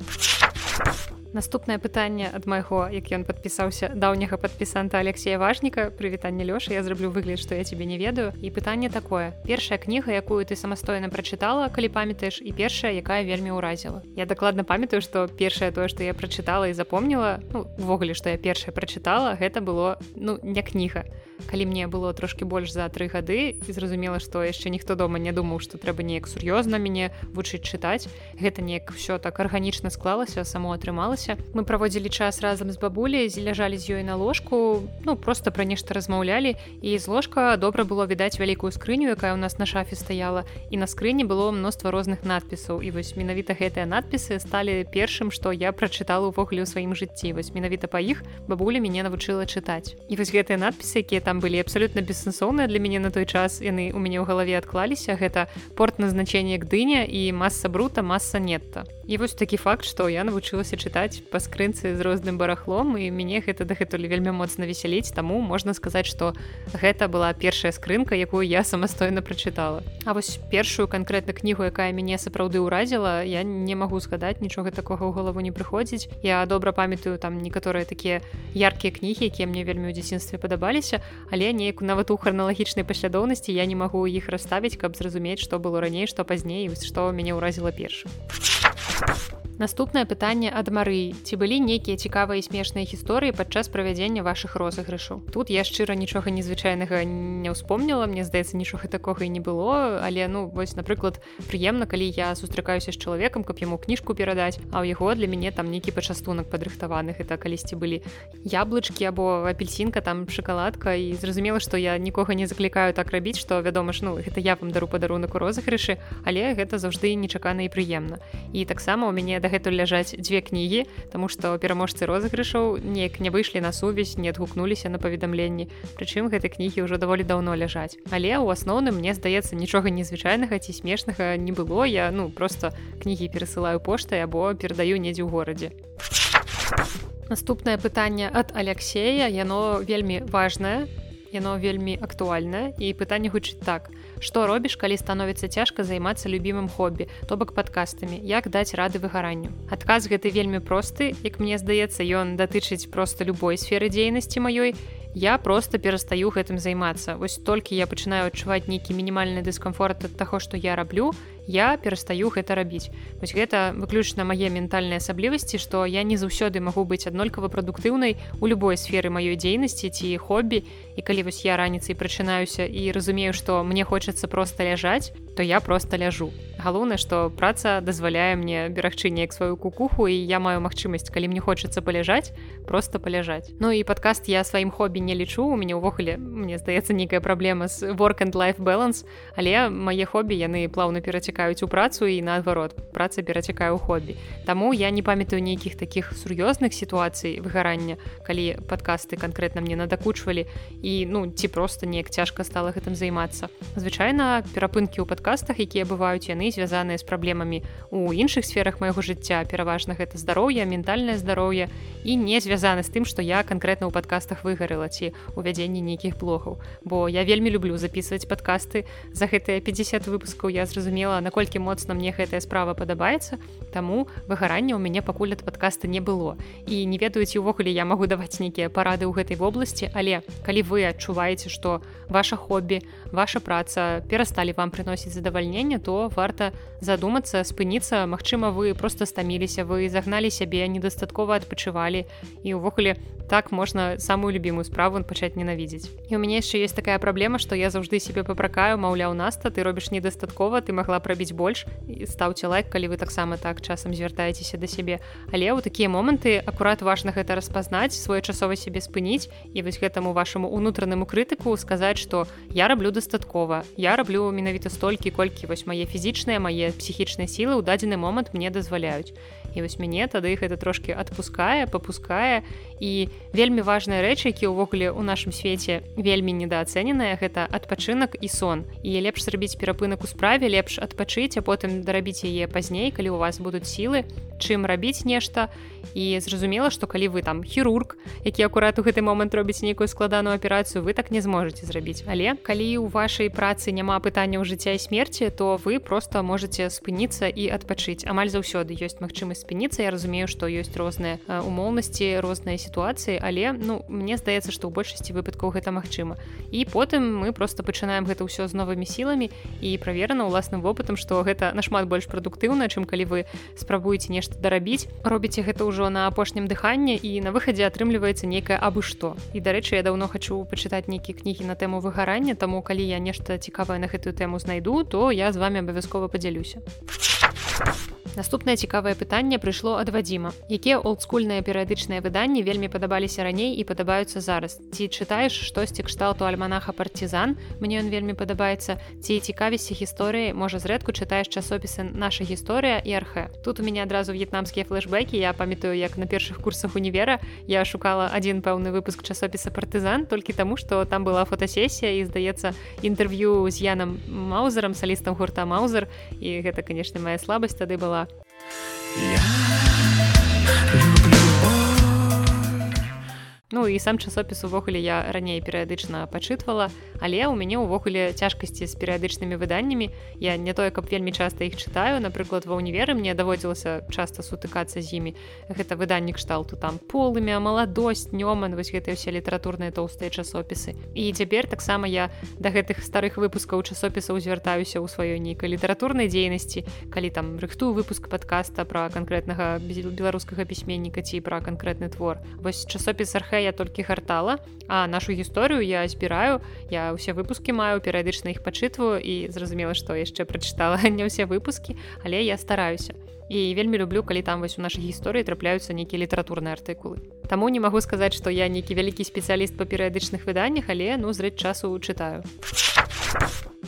наступнае пытанне ад майго як ён падпісаўся даўняга падпісанта алексея важніка. Прывітанне лёша я зраблю выгляд што я тебе не ведаю і пытанне такое. Першая кніга якую ты самастойна прачытала калі памятаеш і першая якая вельмі ўразіла. Я дакладна памятаю што першае тое што я прачытала і запомніла ну, увогуле што я першая прачытала гэта было ну не кніга. Калі мне было трошки больш за тры гады і зразумела што яшчэ ніхто дома не думаў што трэба неяк сур'ёзна мяне вучыць чытаць гэта неяк все так арганічна склалася само атрымалася мы праводзілі час разам з бабуляй ляжалі з ёй на ложку ну просто пра нешта размаўлялі і з ложка добра было відаць вялікую скрыню якая у нас на шафе стаяла і на скрыні было мноства розных надпісаў і вось менавіта гэтыя надпісы сталі першым што я прачытала ўвогуле ў сваім жыцці. Вось менавіта па іх бабуля мяне навучыла чытаць. І вось гэтыя надпісы якія там былі абсалютна бессэнсоўныя для мяне на той час. Яны у мяне ў галаве адклаліся. Гэта порт назначэння як дыня і маса брута маса нетта і вось такі факт што я навучылася чытаць па скрынцы з розным барахлом і мяне гэта дагэтуль вельмі моцна весяліць таму можна сказаць што гэта была першая скрынка якую я самастойна прачытала. А вось першую канкрэтна кнігу якая мяне сапраўды ўразіла я не магу згадаць нічога такога ў галаву не прыходзіць. Я добра памятаю там некаторыя такія яркія кнігі якія мне вельмі ў дзяцінстве падабаліся але неяк нават у храналагічнай паслядоўнасці я не магу іх расставіць каб зразумець што было раней што пазней што мяне ўразіла першым you Наступнае пытанне ад Марыі. Ці былі нейкія цікавыя смешныя гісторыі падчас правядзення вашых розыгрышаў? Тут я шчыра нічога незвычайнага не ўспомніла. Мне здаецца нічога такога і не было. Але ну вось напрыклад прыемна калі я сустракаюся з чалавекам каб яму кніжку перадаць а ў яго для мяне там нейкі пачастунак падрыхтаваных это калісьці былі яблычкі або апельсинка там шоколадка і зразумела што я нікога не заклікаю так рабіць што вядома ж ну гэта я вам дару падарунак у розыгрышы але гэта заўжды нечакана і прыемна. І таксама у мяне да дагэтуль ляжаць дзве кнігі тому что пераможцы розыгрышаў неяк не выйшлі на сувязь не адгукнуліся на паведамленні. Прычым гэтай кнігі ўжо даволі даўно ляжаць. Але ў асноўным мне здаецца нічога незвычайнага ці смешнага не было. Я ну просто кнігі перасылаю поштай або перадаю недзе ў горадзе. Наступнае пытанне ад алексея яно вельмі важнае яно вельмі актуальна і пытанне гучыць так што робіш калі становіцца цяжка займацца любімым хобі? То бок падкастамі. Як даць рады выгаранню? Адказ гэты вельмі просты. Як мне здаецца ён датычыць проста любой сферы дзейнасці маёй. Я просто перастаю гэтым займацца. Вось толькі я пачынаю адчуваць нейкі мінімальны дыскамфорт ад таго што я раблю я перастаю гэта рабіць. Вось гэта выключна мае ментальныя асаблівасці што я не заўсёды магу быць аднолькава прадуктыўнай у любой сферы маёй дзейнасці ці хобі. І калі вось я раніцай прачынаюся і разумею што мне хочацца проста ляжаць то я просто ляжу. Галоўнае што праца дазваляе мне берагчы неяк сваю кукуху і я маю магчымасць калі мне хочацца паляжаць просто паляжаць. Ну і падкаст я сваім хобі не лічу у мяне ўвогуле мне здаецца нейкая праблема з work and life balance але мае хобі яны плаўна перацікаюць перацікаюць у працу і наадварот праца перацікае ў хобі. Таму я не памятаю нейкіх такіх сур'ёзных сітуацый выгарання калі падкасты канкрэтна мне надакучвалі і ну ці проста неяк цяжка стала гэтым займацца. Звычайна перапынкі ў падкастах якія бываюць яны звязаныя з праблемамі у іншых сферах майго жыцця пераважна гэта здароўе ментальнае здароўе і не звязаны з тым што я канкрэтна ў падкастах выгарыла ці увядзенні нейкіх блогаў. Бо я вельмі люблю записывать падкасты. За гэтыя 50 выпускаў я зразумела наколькі моцна мне гэтая справа падабаецца таму выгарання ў мяне пакуль ад падкаста не было. І не ведаюць увогуле я магу даваць нейкія парады ў гэтай вобласці але калі вы адчуваеце што ваша хобі ваша праца перасталі вам прыносіць задавальненне то варта задумацца спыніцца. Мачыма вы просто стаміліся вы загналі сябе недастаткова адпачывалі. І ўвогуле так можна самую любімую справу пачаць ненавідзець. І у мяне яшчэ есть такая праблема што я заўжды себе папракаю маўляў наста ты робіш недастаткова ты могла пра рабіць больш стаўце лайк калі вы таксама так часам звяртаецеся да сябе. Але ў такія моманты акурат важна гэта распазнаць своечасова сябе спыніць і вось гэтаму вашаму унутранаму крытыку сказаць што я раблю дастаткова я раблю менавіта столькі колькі вось мае фізічныя мае псіхічныя сілы ў дадзены момант мне дазваляюць і вось мяне тады гэта трошки адпускае попускае і вельмі важныя рэчы які ўвогуле ў нашым свеце вельмі недаацэненая гэта адпачынак і сон. І лепш зрабіць перапынак у справе лепш адпачыць а потым дарабіць яе пазней калі у вас будуць сілы. Чым рабіць нешта і зразумела што калі вы там хірург які акурат у гэты момант робіць нейкую складаную аперацыю вы так не зможаце зрабіць. Але калі у вашай працы няма пытанняў жыцця і смерці то вы просто можете спыніцца і адпачыць. Амаль заўсёды ёсць магчымасць спыніцца. Я разумею што ёсць розныя умоўнасці розныя сітуацыі але ну мне здаецца што ў большасці выпадкаў гэта магчыма. І потым мы просто пачынаем гэта ўсё з новымі сіламі і праверана ўласным вопытам што гэта нашмат больш прадуктыўна чым калі вы спрабуеце нешта дарабіць. Робіце гэта ўжо на апошнім дыханні і на выхадзе атрымліваецца нейкае абы што і дарэчы я даўно хачу пачытаць нейкія кнігі на тэму выгарання таму калі я нешта цікавае на гэтую тэму знайду то я з вами абавязкова падзялюся. а Наступнае цікавае пытанне прыйшло ад вадзіма. Якія олдскульныя перыядычныя выданні вельмі падабаліся раней і падабаюцца зараз. Ці чытаеш штосьці кшталту альманаха партизан, мне ён вельмі падабаецца, ці цікавісці гісторыі, можа зрэдку чытаеш часопісы наша гісторыя і архе. Тут у мяне адразу в'етнамскія флешбекі, я памятаю, як на першых курсах універа я шукала адзін пэўны выпуск часопіса партызан толькі таму, што там была фотасесія і здаецца інтэрв'ю з янам маузерам салістам гурта маузер і гэта канешне моя слабасць тады была была. Ну і сам часопіс увогуле я раней перыядычна пачытвала, але ў мяне ўвогуле цяжкасці з перыядычнымі выданнямі. Я не тое, каб вельмі часта іх чытаю, напрыклад, ва ўніверы мне даводзілася часта сутыкацца з імі. Гэта выданні кшталту там полымя, маладосць, нёман, вось гэтыя ўсе літаратурныя тоўстыя часопісы. І цяпер таксама я да гэтых старых выпускаў часопісаў звяртаюся ў сваёй нейкай літаратурнай дзейнасці, калі там рыхтую выпуск падкаста пра канкрэтнага беларускага пісьменніка ці пра канкрэтны твор. Вось часопіс архэ я толькі гартала а нашу гісторыю я збіраю я ўсе выпускі маю перыядычна іх пачытваю і зразумела што яшчэ прачытала *laughs* не ўсе выпускі але я стараюся. І вельмі люблю калі там вось у нашай гісторыі трапляюцца нейкія літаратурныя артыкулы. Таму не магу сказаць што я нейкі вялікі спецыяліст па перыядычных выданнях але ну зрэць часу чытаю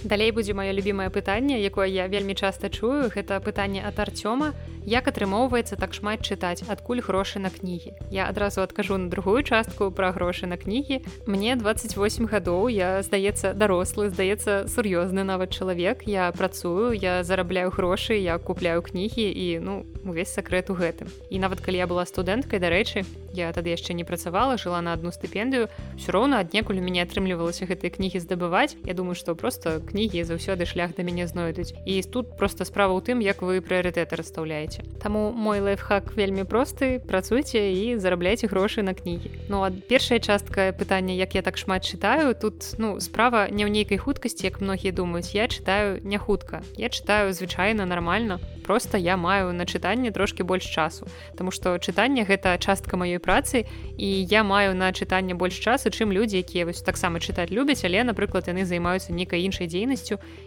Далей будзе маё любімае пытанне якое я вельмі часта чую. Гэта пытанне ад арцёма. Як атрымоўваецца так шмат чытаць? Адкуль грошы на кнігі? Я адразу адкажу на другую частку пра грошы на кнігі. Мне 28 гадоў. Я здаецца дарослы здаецца сур'ёзны нават чалавек. Я працую я зарабляю грошы я купляю кнігі і ну увесь сакрэт у гэтым. І нават калі я была студэнткай дарэчы я тады яшчэ не працавала жыла на одну стыпендыю все роўна аднекуль у мяне атрымлівалася гэтыя кнігі здабываць. Я думаю что просто кнігі заўсёды шлях да мяне знойдуць. І тут просто справа ў тым як вы прыярытэты расстаўляеце. Таму мой лайфхак вельмі просты працуйце і зарабляйте грошы на кнігі. Ну ад першая частка пытання як я так шмат чытаю тут ну справа не ў нейкай хуткасці як многія думаюць. Я читаю не хутка. Я читаю звычайна нормально просто я маю на чытанне трошки больш часу. Таму что чытанне гэта частка маёй працы і я маю на чытанне больш часу чым людзі якія вось таксама чытаць любяць але напрыклад яны займаюцца нейкай іншай дзейнасцю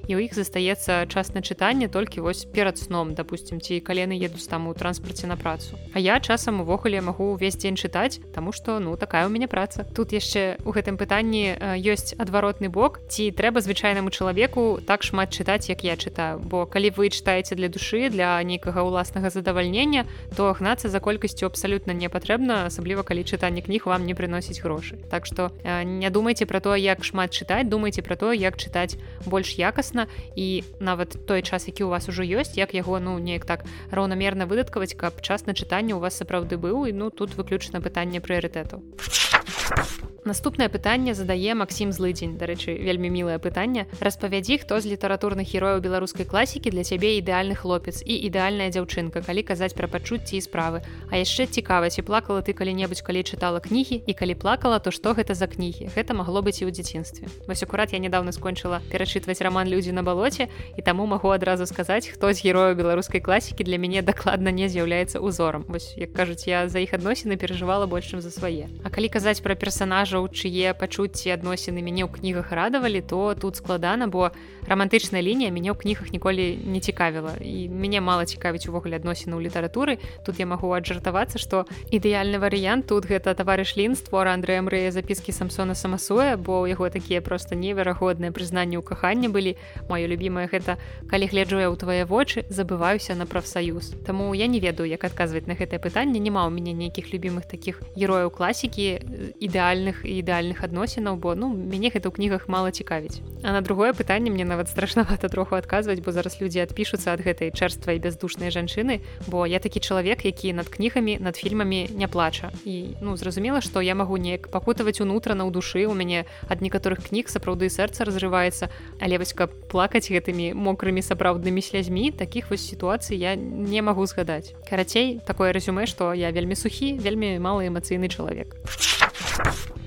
і ў іх застаецца час на чытанне толькі вось перад сном. Допустим ці калены едуць там у транспарце на працу. А я часам увогуле магу увесь дзень чытаць тому что ну такая у мяне праца. Тут яшчэ у гэтым пытанні ёсць адваротны бок ці трэба звычайнаму чалавеку так шмат чытаць як я чытаю. Бо калі вы чытаеце для душы для нейкага ўласнага задавальнення то гнацца за колькасцю абсалютна не патрэбна асабліва калі чытанне кніг вам не прыносіць грошы Так што не думайце пра то як шмат чытаць думайце пра то як чытаць больш якасна. І нават той час які у вас ужо ёсць як яго ну неяк так раўнамерна выдаткаваць каб час на чытанне у вас сапраўды быў і ну тут выключна пытанне прыярытэтаў. а Наступнае пытанне задае Масім злыдзень. Дарэчы вельмі мілае пытанне. Распавядзі хто з літаратурных герояў беларускай класікі для цябе ідэальны хлопец і ідэальная дзяўчынка калі казаць пра пачуцці і справы. А яшчэ цікава ці плакала ты калі-небудзь калі чытала кнігі і калі плакала то што гэта за кнігі? Гэта магло быць і ў дзяцінстве. Вось акурат я недавно скончыла перачытваць роман людзі на балоце і таму магу адразу сказаць хто з герояў беларускай класікі для мяне дакладна не з'яўляецца узорам вось як кажуць я за іх адносіны перажывала больш чым за свае. А калі казаць пра персонажа персонажаў чые пачуцці адносіны мяне ў кнігах радавалі то тут складана бо романтычная лінія мяне ў кнігах ніколі не цікавіла. І мяне мала цікавіць увогуле адносіны ў літаратуры. Тут я магу аджартавацца што ідэальны варыянт. Тут гэта таварыш лін створа Андрэя мрэя запіскі самсона самасуя бо ў яго такія просто неверагодныя прызнанні ў кахання былі. Маё любімае гэта калі гляджу я ў твае вочы забываюся на прафсаюз Таму я не ведаю як адказваць на гэтае пытанне. Няма ў мяне нейкіх любімых таких герояў класікі ідэальных ідэальных адносінаў бо ну мяне гэта ў кнігах мала цікавіць. А на другое пытанне мне нават страшнавата троху адказваць бо зараз людзі адпішуцца ад гэтай чэрствай бяздушнай жанчыны бо я такі чалавек які над кнігамі над фільмамі не плача. І ну зразумела што я магу неяк пакутаваць унутрана ў душы у мяне ад некаторых кніг сапраўды сэрца разрываецца. Але вось каб плакаць гэтымі мокрымі сапраўднымі слязьмі таких вось сітуацый я не магу згадаць. Карацей такое резюме што я вельмі сухі вельмі малы эмацыйны чалавек. а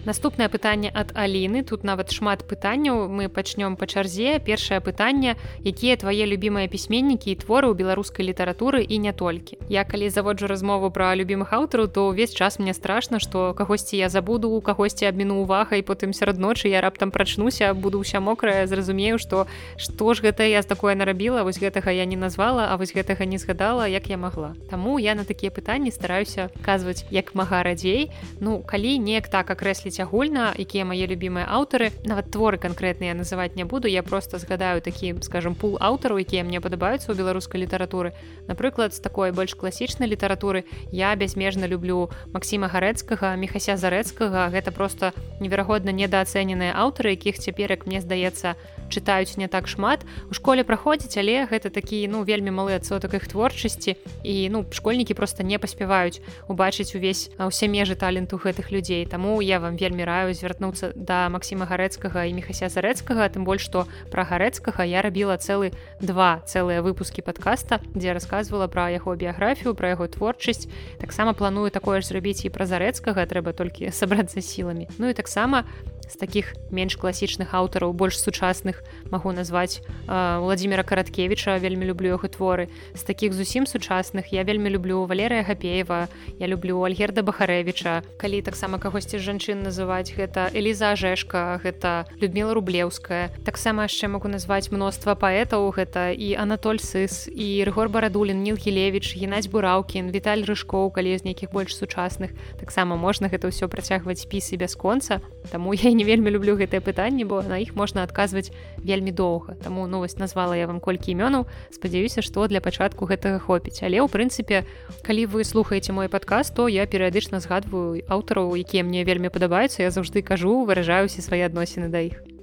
наступнае пытанне ад Аліны. Тут нават шмат пытанняў. Мы пачнём па чарзе. Першае пытанне. Якія твае любімыя пісьменнікі і творы ў беларускай літаратуры і не толькі? Я калі заводжу размову пра любімых аўтараў то ўвесь час мне страшна што кагосьці я забуду у кагосьці абміну увагай потым сярод ночы я раптам прачнуся буду ўся мокрая зразумею што што ж гэта я з такое нарабіла вось гэтага я не назвала а вось гэтага не згадала як я магла. Таму я на такія пытанні стараюся казваць як мага радзей. Ну калі неяк так акрэсліць казаць агульна якія мае любімыя аўтары нават творы канкрэтныя называць не буду. Я просто згадаю такі скажем пул аўтараў якія мне падабаюцца ў беларускай літаратуры напрыклад з такой больш класічнай літаратуры я бязмежна люблю Масіма гарэцкага мехася зарэцкага гэта просто неверагодна недаацэненыя аўтары якіх цяпер як мне здаецца чытаюць не так шмат. У школе праходзіць але гэта такі ну вельмі малы адсотак іх творчасці. І ну школьнікі просто не паспяваюць убачыць увесь усе межы таленту гэтых людзей. Таму я вам вельмі раю звярнуцца да Масіма гарэцкага і мехася зарэцкага. Тым больш што пра гарэцкага я рабіла цэлы два цэлыя выпускі подкаста дзе рассказывала пра яго біяграфію пра яго творчасць. Таксама планую такое ж зрабіць і пра зарэцкага трэба толькі *laughs* сабрацца сіламі. Ну і таксама з таких менш класічных аўтараў больш сучасных магу назваць владимира караткевича вельмі люблю яго творы. З таких зусім сучасных я вельмі люблю валерыя гапеева я люблю альгерда бахарэвича калі таксама кагосьці жанчын называць гэта Эліза жешка гэта людмила рублеўская. Таксама яшчэ могу назваць мноства паэтаў гэта і анатоль сыс і рыгор барадулін ніл гілевич геннадзь бураўкін віталь рыжкоў калі з нейкіх больш сучасных. Таксама можна гэта ўсё працягваць спісы бясконца Таму я не вельмі люблю гэтае пытанне бо на іх можна адказваць вельмі доўга. Таму новость назвала я вам колькі імёнаў. Спадзяюся што для пачатку гэтага хопіць. Але ў прынцыпе калі вы слухаеце мой падказ то я перыядычна згадваю аўтараў якія мне вельмі падабаюцца. Я заўжды кажу выражаюся свае адносіны да іх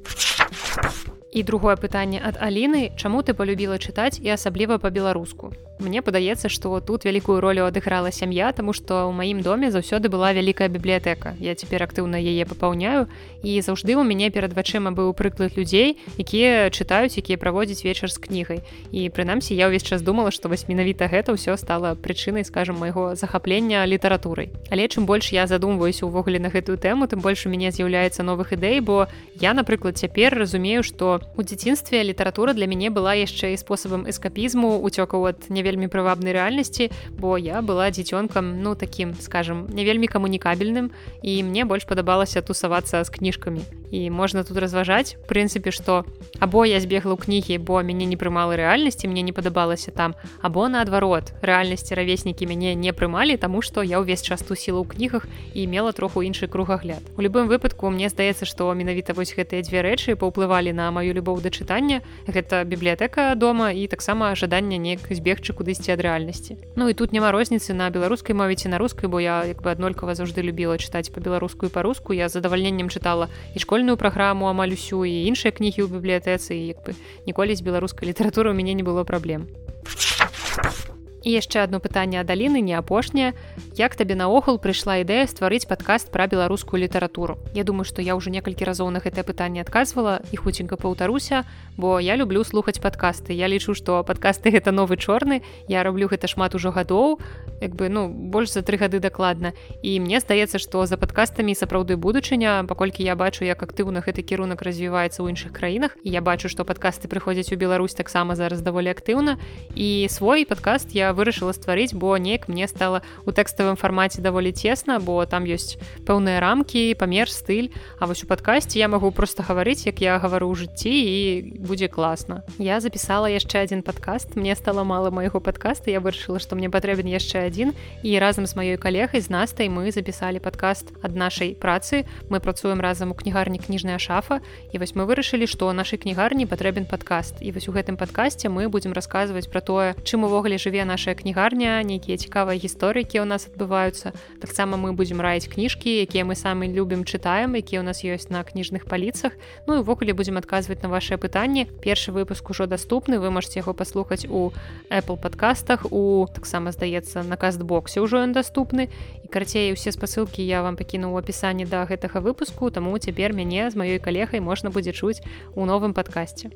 і другое пытанне ад Аліны чаму ты полюбіла чытаць і асабліва па-беларуску? Мне падаецца што тут вялікую ролю адыграла сям'я тому што ў маім доме заўсёды была вялікая бібліятэка. Я цяпер актыўна яе папаўняю. І заўжды у мяне перад вачыма быў прыклад людзей якія чытаюць якія праводзяць вечар з кнігай. І прынамсі я ўвесь час думала што вось менавіта гэта ўсё стала прычынай скажем майго захаплення літаратурай. Але чым больш я задумваюся увогуле на гэтую тэму тым больш у мяне з'яўляецца новых ідэй бо я напрыклад цяпер разумею што у дзяцінстве літаратура для мяне была яшчэ і спосабам эскапізму уцёкаў ад не вельмі прывабнай рэальнасці бо я была дзіцёнкам ну таким скажем не вельмі камунікабельным і мне больш падабалася тусавацца з кніжкамі. І можна тут разважаць прынцыпе што або я збегла ў кнігі бо мяне не прымала рэальнасці мне не падабалася там або наадварот рэальнасці равеснікі мяне не прымалі таму што я ўвесь час тусіла ў кнігах і мела троху іншы кругагляд. У любым выпадку мне здаецца што менавіта вось гэтыя дзве рэчы паўплывалі на маю любоў да чытання. Гэта бібліятэка дома і таксама жаданне неяк збегчы кудысьці ад рэальнасці. Ну і тут няма розніцы на беларускай мовіце на рускай бо я як бы аднолькава заўжды любіла чытаць па-беларускую па-руску. Я задавальненнем чытала і школьную праграму амаль усю і іншыя кнігі ў бібліятэцы як бы ніколі з беларускай літаратуры у мяне не было праблем і яшчэ одно пытанне адаліны не апошняе. Як табе наогул прыйшла ідэя стварыць падкаст пра беларускую літаратуру? Я думаю што я ўжо некалькі разоў на гэтае пытанне адказвала і хуценька паўтаруся бо я люблю слухаць падкасты. Я лічу што падкасты *laughs* гэта новы чорны. Я раблю гэта шмат ужо гадоў як бы ну больш за тры гады дакладна. І мне здаецца што за падкастамі сапраўды будучыня паколькі я бачу як актыўна гэты кірунак развіваецца ў іншых краінах я бачу што падкасты прыходзяць у Беларусь таксама зараз даволі актыўна. І свой падкаст я вырашыла стварыць бо неяк мне стала у тэкставым фармаце даволі цесна бо там ёсць пэўныя рамкі памер стыль. А вось у падкасці я магу просто гаварыць як я гавару ў жыцці і будзе класна. Я запісала яшчэ один падкаст. Мне стала мало майго падкаста. Я вырашыла што мне патрэбен яшчэ адзін. І разам з маёй калегай з настай мы запісалі падкаст ад нашай працы. Мы працуем разам у кнігарні кніжная шафа і вось мы вырашылі што нашай кнігарні патрэбен падкаст. І вось у гэтым падкасці мы будзем расказваць пра тое чым увогуле жыве наша нашая кнігарня нейкія цікавыя гісторыкі у нас адбываюцца таксама мы будзем раіць кніжкі якія мы самі любім чытаем якія у нас ёсць на кніжных паліцах Ну і ўвогуле будзем адказваць на ваши пытанні першы выпуск ужо доступны вы можете яго паслухаць у apple подкастах у таксама здаецца на кастбоксе ўжо ён доступны і карцей усе спасылкі я вам пакіну у апісанні да гэтага выпуску таму цяпер мяне з маёй калегай можна будзе чуць у новым падкасці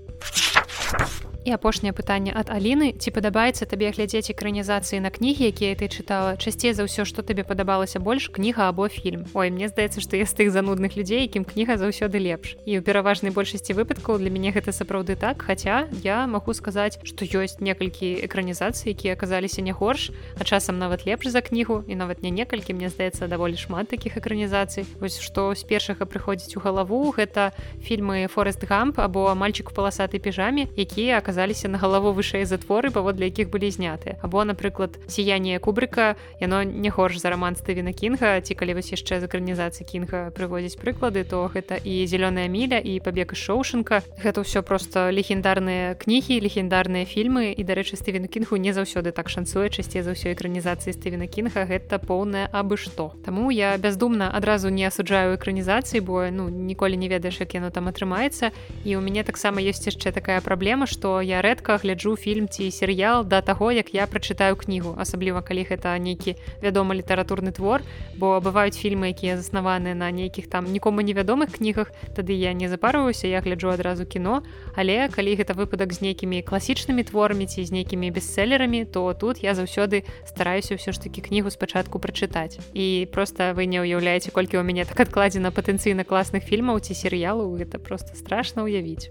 і апошняе пытанне ад Аліны ці падабаецца табе глядзець экранізацыі на кнігі якія ты чытала часцей за ўсё што табе падабалася больш кніга або фільм Ой мне здаецца што я з тых занудных людзей якім кніга заўсёды лепш. І ў пераважнай большасці выпадкаў для мяне гэта сапраўды так хаця я магу сказаць што ёсць некалькі экранізацый якія аказаліся не горш а часам нават лепш за кнігу і нават не некалькі. Мне здаецца даволі шмат такіх экранізацый. Вось што з першага прыходзіць у галаву гэта фільмы форест гамп або мальчик у паласатай піжаме якія аказалі аказаліся на галаву вышэй затворы паводле якіх былі знятыя або напрыклад сіяние кубрыка яно не горш за роман стывена кінга ці калі вось яшчэ з экранізацыі кінга прыводзіць прыклады то гэта і зялёная міля і пабег шоушынка гэта ўсё просто легендарныя кнігі легендарныя фільмы і дарэчы стывену кінгу не заўсёды так шанцуе часцей за ўсё экранізацыі стывена кінга гэта поўная абы што Таму я бяздумна адразу не асуджаю экранізацыі бо ну ніколі не ведаеш як яно там атрымаецца. І у мяне таксама ёсць яшчэ такая праблема што я рэдка гляджу фільм ці серыял да таго як я прачытаю кнігу асабліва калі гэта нейкі вядомы літаратурны твор бо бываюць фільмы якія заснаваны на нейкіх там нікому невядомых кнігах тады я не запарваюся я гляджу адразу кіно. Але калі гэта выпадак з нейкімі класічнымі творамі ці з нейкімі бестселлерамі то тут я заўсёды стараюся ўсё ж таки кнігу спачатку прачытаць. І просто вы не ўяўляеце колькі ў мяне так адкладзена патэнцыйна класных фільмаў ці серыялаў гэта просто страшно ўявіць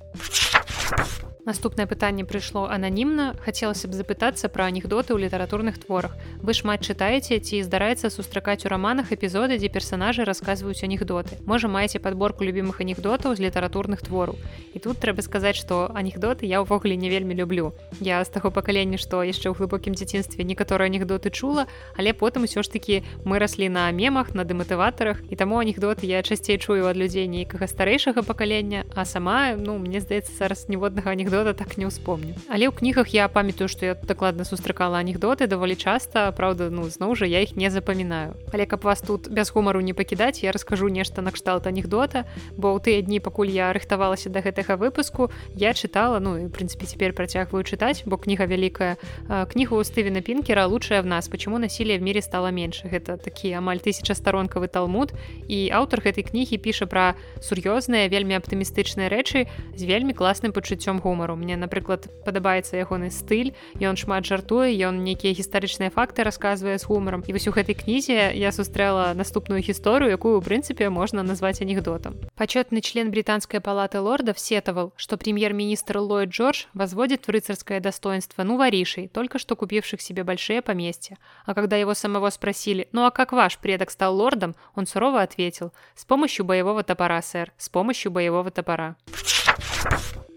Наступнае пытанне прыйшло ананімна, хацелася б запытацца пра анекдоты ў літаратурных творах. Вы шмат чытаеце ці здараецца сустракаць у раманах эпізоды, дзе персонажы расказваюць анекдоты. Можа маеце падборку любімых анекдотаў з літаратурных твораў. І тут трэба сказаць, што анекдоты я ўвогуле не вельмі люблю. Я з таго пакалення, што яшчэ ў глыбокім дзяцінстве некаторыя анекдоты чула, але потым усё ж такі мы раслі на мемах на дэматыватарах і таму анекдоты я часцей чую ад людзей нейкага старэйшага пакалення, а сама ну мне здаецца зараз ніводнага анекдота так не ўспомню але ў кнігах я памятаю што я дакладна сустракала анекдоты даволі часта Праўда ну зноў жа я іх не запамінаю але каб вас тут без гумару не пакідаць я раскажу нешта накшталт анекдота. Бо ў тыя дні пакуль я рыхтавалася да гэтага выпуску я чытала ну і прынцыпе цяпер працягваю чытаць бо кніга вялікая. Кнігу у стывена пінкера лучшая в нас. Почему насилие в мире стало меньше гэта такі амаль тысяча старонкавы талмуд і аўтар гэтай кнігі піша пра сур'ёзныя вельмі аптымістычныя рэчы з вельмі класным пачуццём гумару мне напрыклад падабаецца ягоны стыль ён шмат жартуе ён нейкія гістарычныя факты расказвае з гумаром і вось у гэтай кнізе я сустрэла наступную гісторыю якую у прынцыпе можна назваць анекдотам пачетны член британской палаты лордов сетавал что премьер-министр ллойд джордж возводит в рыцарское достоинство ну воришей только что купивших себе большие поместья а когда его самого спросили ну а как ваш предок стал лордом он сурово ответил с помощью боевого топора сэр с помощью боевого топора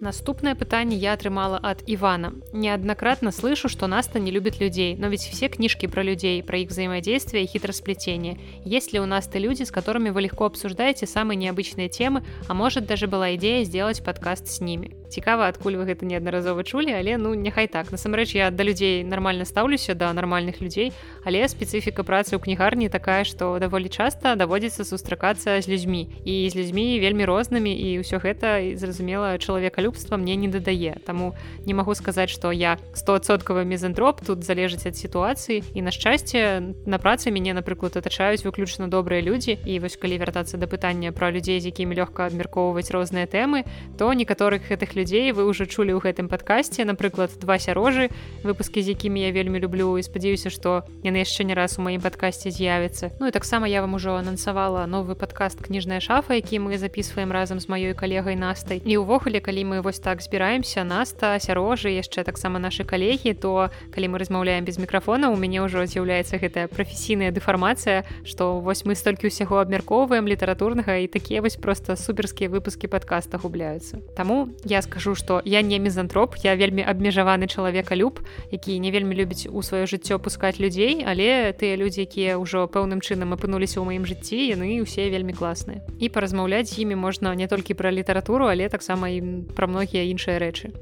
Наступное пытанне я атрымала от Ивана. Неоднократно слышу, что Наста не любит людей, но ведь все книжки про людей, про их взаимодействие и хитросплетение. Есть ли у Насты люди, с которыми вы легко обсуждаете самые необычные темы, а может даже была идея сделать подкаст с ними? Цікава, адкуль вы гэта неаднаразова чулі, але ну няхай так. Насамрэч я да людзей нармальна стаўлюся да нармальных людзей, але спецыфіка працы ў кнігарні такая, што даволі часта даводзіцца сустракацца з людзьмі. І з людзьмі вельмі рознымі і ўсё гэта зразумела чалавека самалюбства мне не дадае. Таму не магу сказаць што я стосоткавы мезантроп тут залежыць ад сітуацыі. І на шчасце на працы мяне напрыклад атачаюць выключна добрыя людзі. І вось калі вяртацца да пытання пра людзей з якімі лёгка абмяркоўваць розныя тэмы то некаторых гэтых людзей вы уже чулі ў гэтым падкасці напрыклад два сярожы выпускі з якімі я вельмі люблю і спадзяюся што яны яшчэ не раз у маім падкасці з'явіцца Ну і таксама я вам ужо анансавала новы падкаст кніжная шафа які мы записываем разам з маёй калегай настай і ўвогуле калі мы вось так збіраемся наста сярожы яшчэ таксама нашы калегі то калі мы размаўляем без мікрафона у мяне ўжо з'яўляецца гэтая прафесійная дэфармацыя што вось мы столькі ўсяго абмяркоўваем літаратурнага і такія вось просто суперскія выпускі падкаста губляюцца. Таму я скажу што я не мезантроп я вельмі абмежаваны чалавека люб які не вельмі любіць у сваё жыццё пускаць людзей але тыя людзі якія ўжо пэўным чынам апынуліся ў маім жыцці яны ўсе вельмі класныя і паразмаўляць з імі можна не толькі пра літаратуру але таксама і пра многія іншыя рэчы.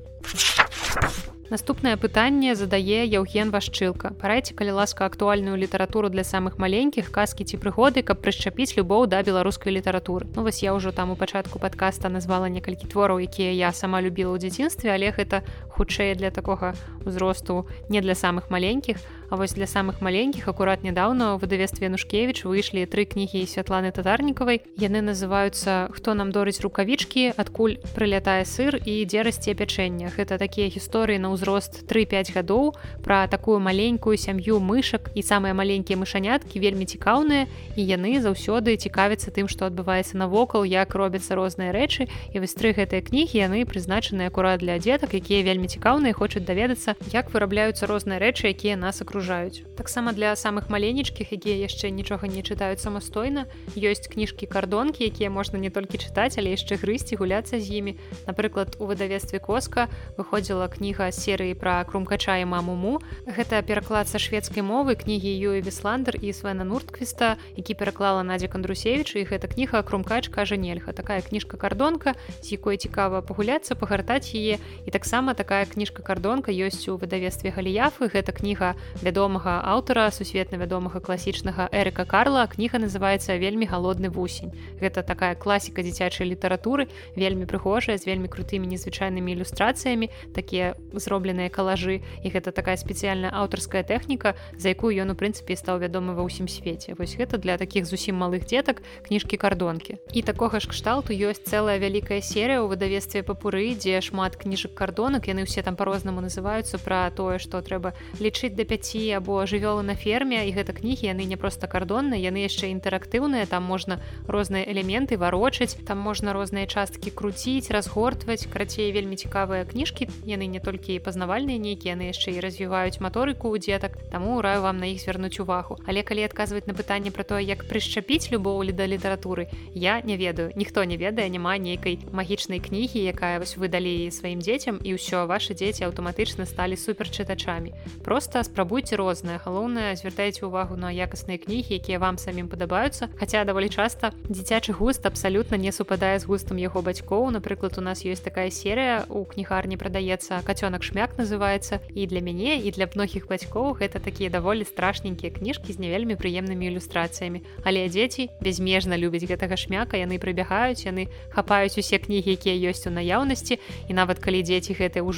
Наступнае пытанне задае Яўген Вашчылка. Парайце, калі ласка актуальную літаратуру для самых маленькіх казкі ці прыгоды, каб прышчапіць любоў да беларускай літаратуры. Ну вось я ўжо там у пачатку падкаста назвала некалькі твораў, якія я сама любіла ў дзяцінстве, але гэта хутчэй для такога ўзросту не для самых маленькіх, А вось для самых маленькіх акурат нядаўна ў выдавестве Нушкевіч выйшлі тры кнігі святланы татарнікавай. Яны называюцца хто нам дорыць рукавічкі, адкуль прылятае сыр і дзе расце пячэння. Гэта такія гісторыі на ўзрост 3-5 гадоў пра такую маленькую сям'ю мышак і самыя маленькія мышаняткі вельмі цікаўныя і яны заўсёды цікавяцца тым, што адбываецца навокал, як робяцца розныя рэчы і вось тры гэтыя кнігі яны прызначаны акурат для дзетак, якія вельмі цікаўныя хочуць даведацца, як вырабляюцца розныя рэчы, якія нас акружаюць. Таксама для самых маленечкіх, якія яшчэ нічога не чытаюць самастойна, ёсць кніжкі кардонкі, якія можна не толькі чытаць, але яшчэ грысці гуляцца з імі. Напрыклад, у выдавестве коска выходзіла кніга серыі пра крумкача і мамуму. Гэта пераклад са шведскай мовы кнігі Юі Весландер і Свена Нуртквіста, які пераклала Надзя Кандрусевіча і гэта кніга крумкач кажа нельга. такая кніжка кардонка, з якой цікава пагуляцца, пагартаць яе. І таксама такая кніжка кардонка ёсць у выдавестве галіяфы. Гэта кніга вядомага аўтара сусветна вядомага класічнага эрыка Карла. Кніга называецца вельмі галодны вусень гэта такая класіка дзіцячай літаратуры вельмі прыгожая з вельмі крутымі незвычайнымі ілюстрацыямі. Такія зробленыя калажы. І гэта такая спецыяльная аўтарская тэхніка за якую ён у прынцыпе стаў вядомы ва ўсім свеце. Вось гэта для такіх зусім малых дзетак кніжкі кардонкі. І такога ж кшталту ёсць цэлая вялікая серыя ў выдавестве папуры дзе шмат кніжак кардонак. Яны усе там по-рознаму называюцца пра тое што трэба лічыць да 5 або жывёлы на ферме і гэта кнігі яны не просто кардонныя яны яшчэ інтэрактыўныя там можна розныя элементы варочаць там можна розныя часткі круціць разгортваць. Карацей вельмі цікавыя кніжкі яны не толькі пазнавальныя нейкія яны яшчэ і развіваюць маторыку у дзетак таму раю вам на іх звярнуць увагу. Але калі адказваць на пытанне про тое як прышчапіць любоўлі да літаратуры я не ведаю. Ніхто не ведае няма нейкай магічнай кнігі якая вось выдалі сваім дзецям і ўсё ваши дзеці аўтаматычна сталі суперчытачамі. Просто спрабуйце рознае. Галоўнае звяртайце увагу на якасныя кнігі якія вам самім падабаюцца. Хаця даволі часта дзіцячы густ абсалютна не супадае з густам яго бацькоў. Напрыклад у нас ёсць такая серыя у кнігарні прадаецца кацёнак шмяк называется і для мяне і для многіх бацькоў гэта такія даволі страшненькія кніжкі з не вельмі прыемнымі ілюстрацыямі. Але дзеці безмежна любяць гэтага шмяка яны прыбягаюць яны хапаюць усе кнігі якія ёсць у наяўнасці. І нават калі дзеці гэты ўжо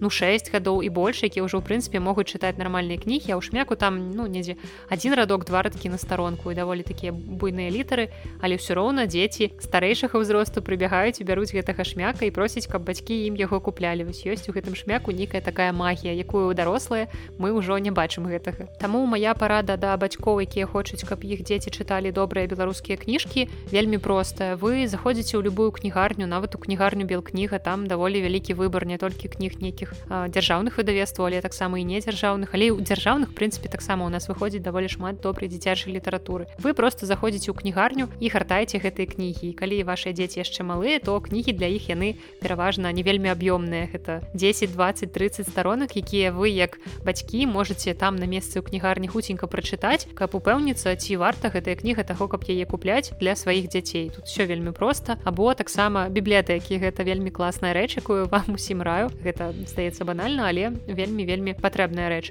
ну 6 гадоў і больш які ўжо ў прынцыпе могуць чытаць нармальныя кнігі а ў шмяку там ну недзе адзін радок два радкі на старонку і даволі такія буйныя літары. Але ўсё роўна дзеці старэйшага ўзросту прыбягаюць і бяруць гэтага шмяка і просіць каб бацькі ім яго куплялі. Вось ёсць у гэтым шмяку нейкая такая магія якую дарослыя мы ўжо не бачым гэтага. Таму моя парада да бацькоў якія хочуць каб іх дзеці чыталі добрыя беларускія кніжкі вельмі простая. Вы заходзіце ў любую кнігарню нават у кнігарню бел кніга там даволі вялікі выбор не толькі кніг нейкіх дзяржаўных выдавецтваў але таксама і не дзяржаўных але у дзяржаўных прынцыпе таксама у нас выходзіць даволі шмат добрай дзіцячай літаратуры вы просто заходзіце ў кнігарню і гартаеце гэтыя кнігі калі ваши дзеці яшчэ малыя то кнігі для іх яны пераважна не вельмі аб'ёмныя. Гэта 10 20 30 старонак якія вы як бацькі можете там на месцы ў кнігарні хуценька прачытаць каб упэўніцца ці варта гэтая кніга таго каб яе купляць для сваіх дзяцей. Тут все вельмі проста. Або таксама бібліятэкі. Гэта вельмі класная рэч якую вам усім раю гэта здаецца банальна але вельмі вельмі патрэбная рэч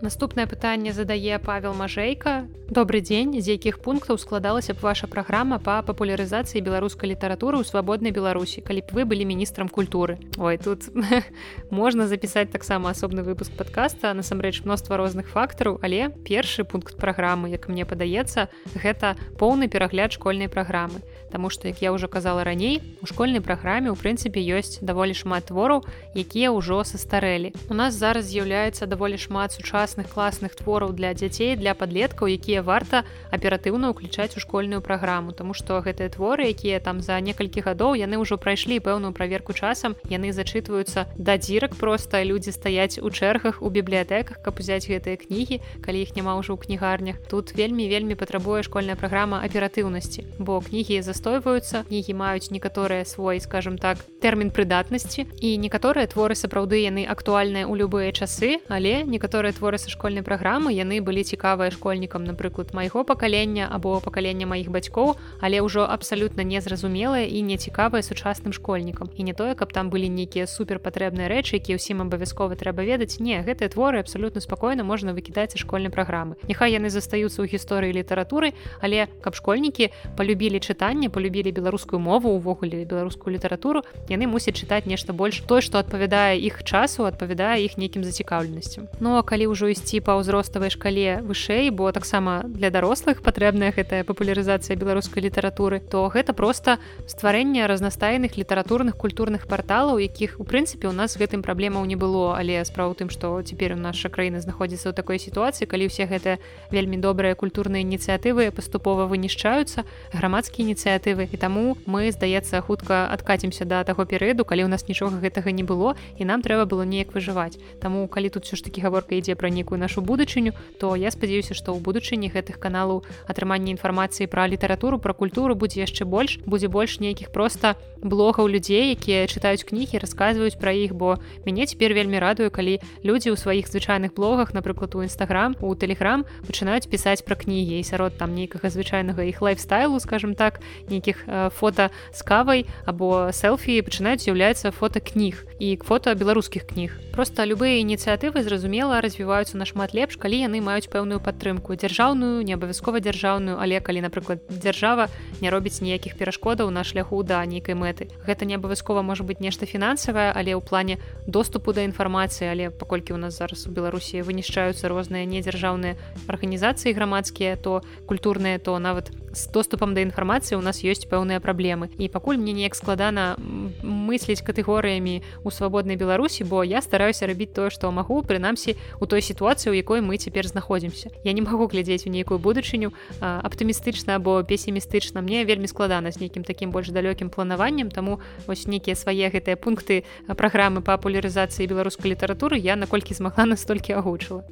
Наступнае пытанне задае Павел Мажэйка. Добры дзень, з якіх пунктаў складалася б ваша праграма па папулярызацыі беларускай літаратуры ў свабоднай Беларусі, калі б вы былі міністрам культуры. Ой тут *laughs* можна запісаць таксама асобны выпуск падкаста, насамрэч мноства розных фактараў, але першы пункт праграмы, як мне падаецца, гэта поўны перагляд школьнай праграмы. Таму што як я ўжо казала раней, у школьнай праграме ў прынцыпе ёсць даволі шмат твораў, якія ўжо састарэлі. У нас зараз з'яўляецца даволі шмат сучас сучасных класных твораў для дзяцей для подлеткаў якія варта аператыўна ўключаць у школьную праграму. Тому что гэтыя творы якія там за некалькі гадоў яны ўжо прайшлі пэўную праверку часам яны зачытваюцца да дзірак просто людзі стаяць у чэргах у бібліятэках каб узяць гэтыя кнігі калі іх няма ўжо ў кнігарнях. Тут вельмі вельмі патрабуе школьная праграма аператыўнасці бо кнігі застойваюцца кнігі маюць некаторыя свой скажем так тэрмін прыдатнасці і некаторыя творы сапраўды яны актуальныя ў любыя часы але некаторыя творы са школьнай праграмы яны былі цікавыя школьнікам напрыклад майго пакалення або пакалення маіх бацькоў але ўжо абсалютна незразумелыя і нецікавыя сучасным школьнікам. І не тое каб там былі нейкія супер патрэбныя рэчы якія ўсім абавязкова трэба ведаць. Не гэтыя творы абсалютна спакойна можна выкідаць школьнай праграмы. Няхай яны застаюцца ў гісторыі літаратуры але каб школьнікі полюбілі чытанне полюбілі беларускую мову увогуле беларускую літаратуру яны мусяць чытаць нешта больш той што адпавядае іх часу адпавядае іх нейкім зацікаўленасцю Ну а калі ўжо ісці па ўзроставай шкале вышэй бо таксама для дарослых патрэбная гэтая папулярызацыя беларускай літаратуры то гэта просто стварэнне разнастайных літаратурных культурных парталаў якіх у прынцыпе у нас гэтым праблемаў не было. Але справа тым што цяпер у наша краіна знаходзіцца ў такой сітуацыі калі ўсе гэтыя вельмі добрыя культурныя ініцыятывы паступова вынішчаюцца грамадскія ініцыятывы і таму мы здаецца хутка адкацімся да таго перыяду калі у нас нічога гэтага не было і нам трэба было неяк выжываць. Таму калі тут все ж таки гаворка ідзе пра нейкую нашу будучыню то я спадзяюся што ў будучыні гэтых каналаў атрымання інфармацыі пра літаратуру пра культуру будзе яшчэ больш будзе больш нейкіх проста блогаў людзей якія чытаюць кнігі расказваюць пра іх бо мяне цяпер вельмі радую калі людзі ў сваіх звычайных блогах напрыклад у нстаграм у тэлеграм пачынаюць пісаць пра кнігі. І сярод там нейкага звычайнага іх лайфстайлу скажем так нейкіх э, фото з кавай або селфі пачынаюць з'яўляецца фото кніг і фото беларускіх кніг. Просто любыя ініцыятывы зразумела развіваюцца нашмат лепш калі яны маюць пэўную падтрымку. Дзяржаўную не абавязкова дзяржаўную але калі напрыклад дзяржава не робіць ніякіх перашкодаў на шляху да нейкай мэты. Гэта не абавязкова можа быть нешта фінансавае але ў плане доступу да інфармацыі але паколькі у нас зараз у беларусі вынішчаюцца розныя недзяржаўныя арганізацыі грамадскія то культурныя то нават з доступам да інфармацыі у нас ёсць пэўныя праблемы і пакуль мне неяк складана мысліць катэгорыямі у свабоднай беларусі бо я стараюся рабіць тое што магу прынамсі у той сітуацыі у якой мы цяпер знаходзімся я не магу глядзець у нейкую будучыню аптымістычна або песімістычна мне вельмі складана з нейкім такім больш далёкім планаваннем таму вось нейкія свае гэтыя пункты праграмы папулярызацыі беларускай літаратуры я наколькі змагла настолькі агучыла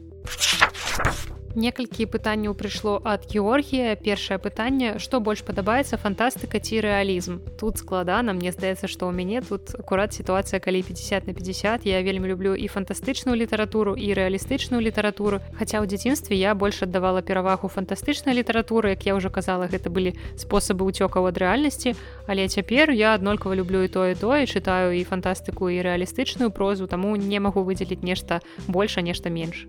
некалькі пытанняў прыйшло ад Георгія. Першае пытанне што больш падабаецца фантастыка ці рэалізм? Тут складана. Мне здаецца што ў мяне тут акурат сітуацыя калі 50 на 50 я вельмі люблю і фантастычную літаратуру і рэалістычную літаратуру. Хаця ў дзяцінстве я больш аддавала перавагу фантастычнай літаратуры. Як я ўжо казала гэта былі спосабы ўцёкаў ад рэальнасці. Але цяпер я аднолькава люблю і тое тое чытаю і фантастыку і рэалістычную прозу таму не магу выдзеліць нешта больше нешта менш.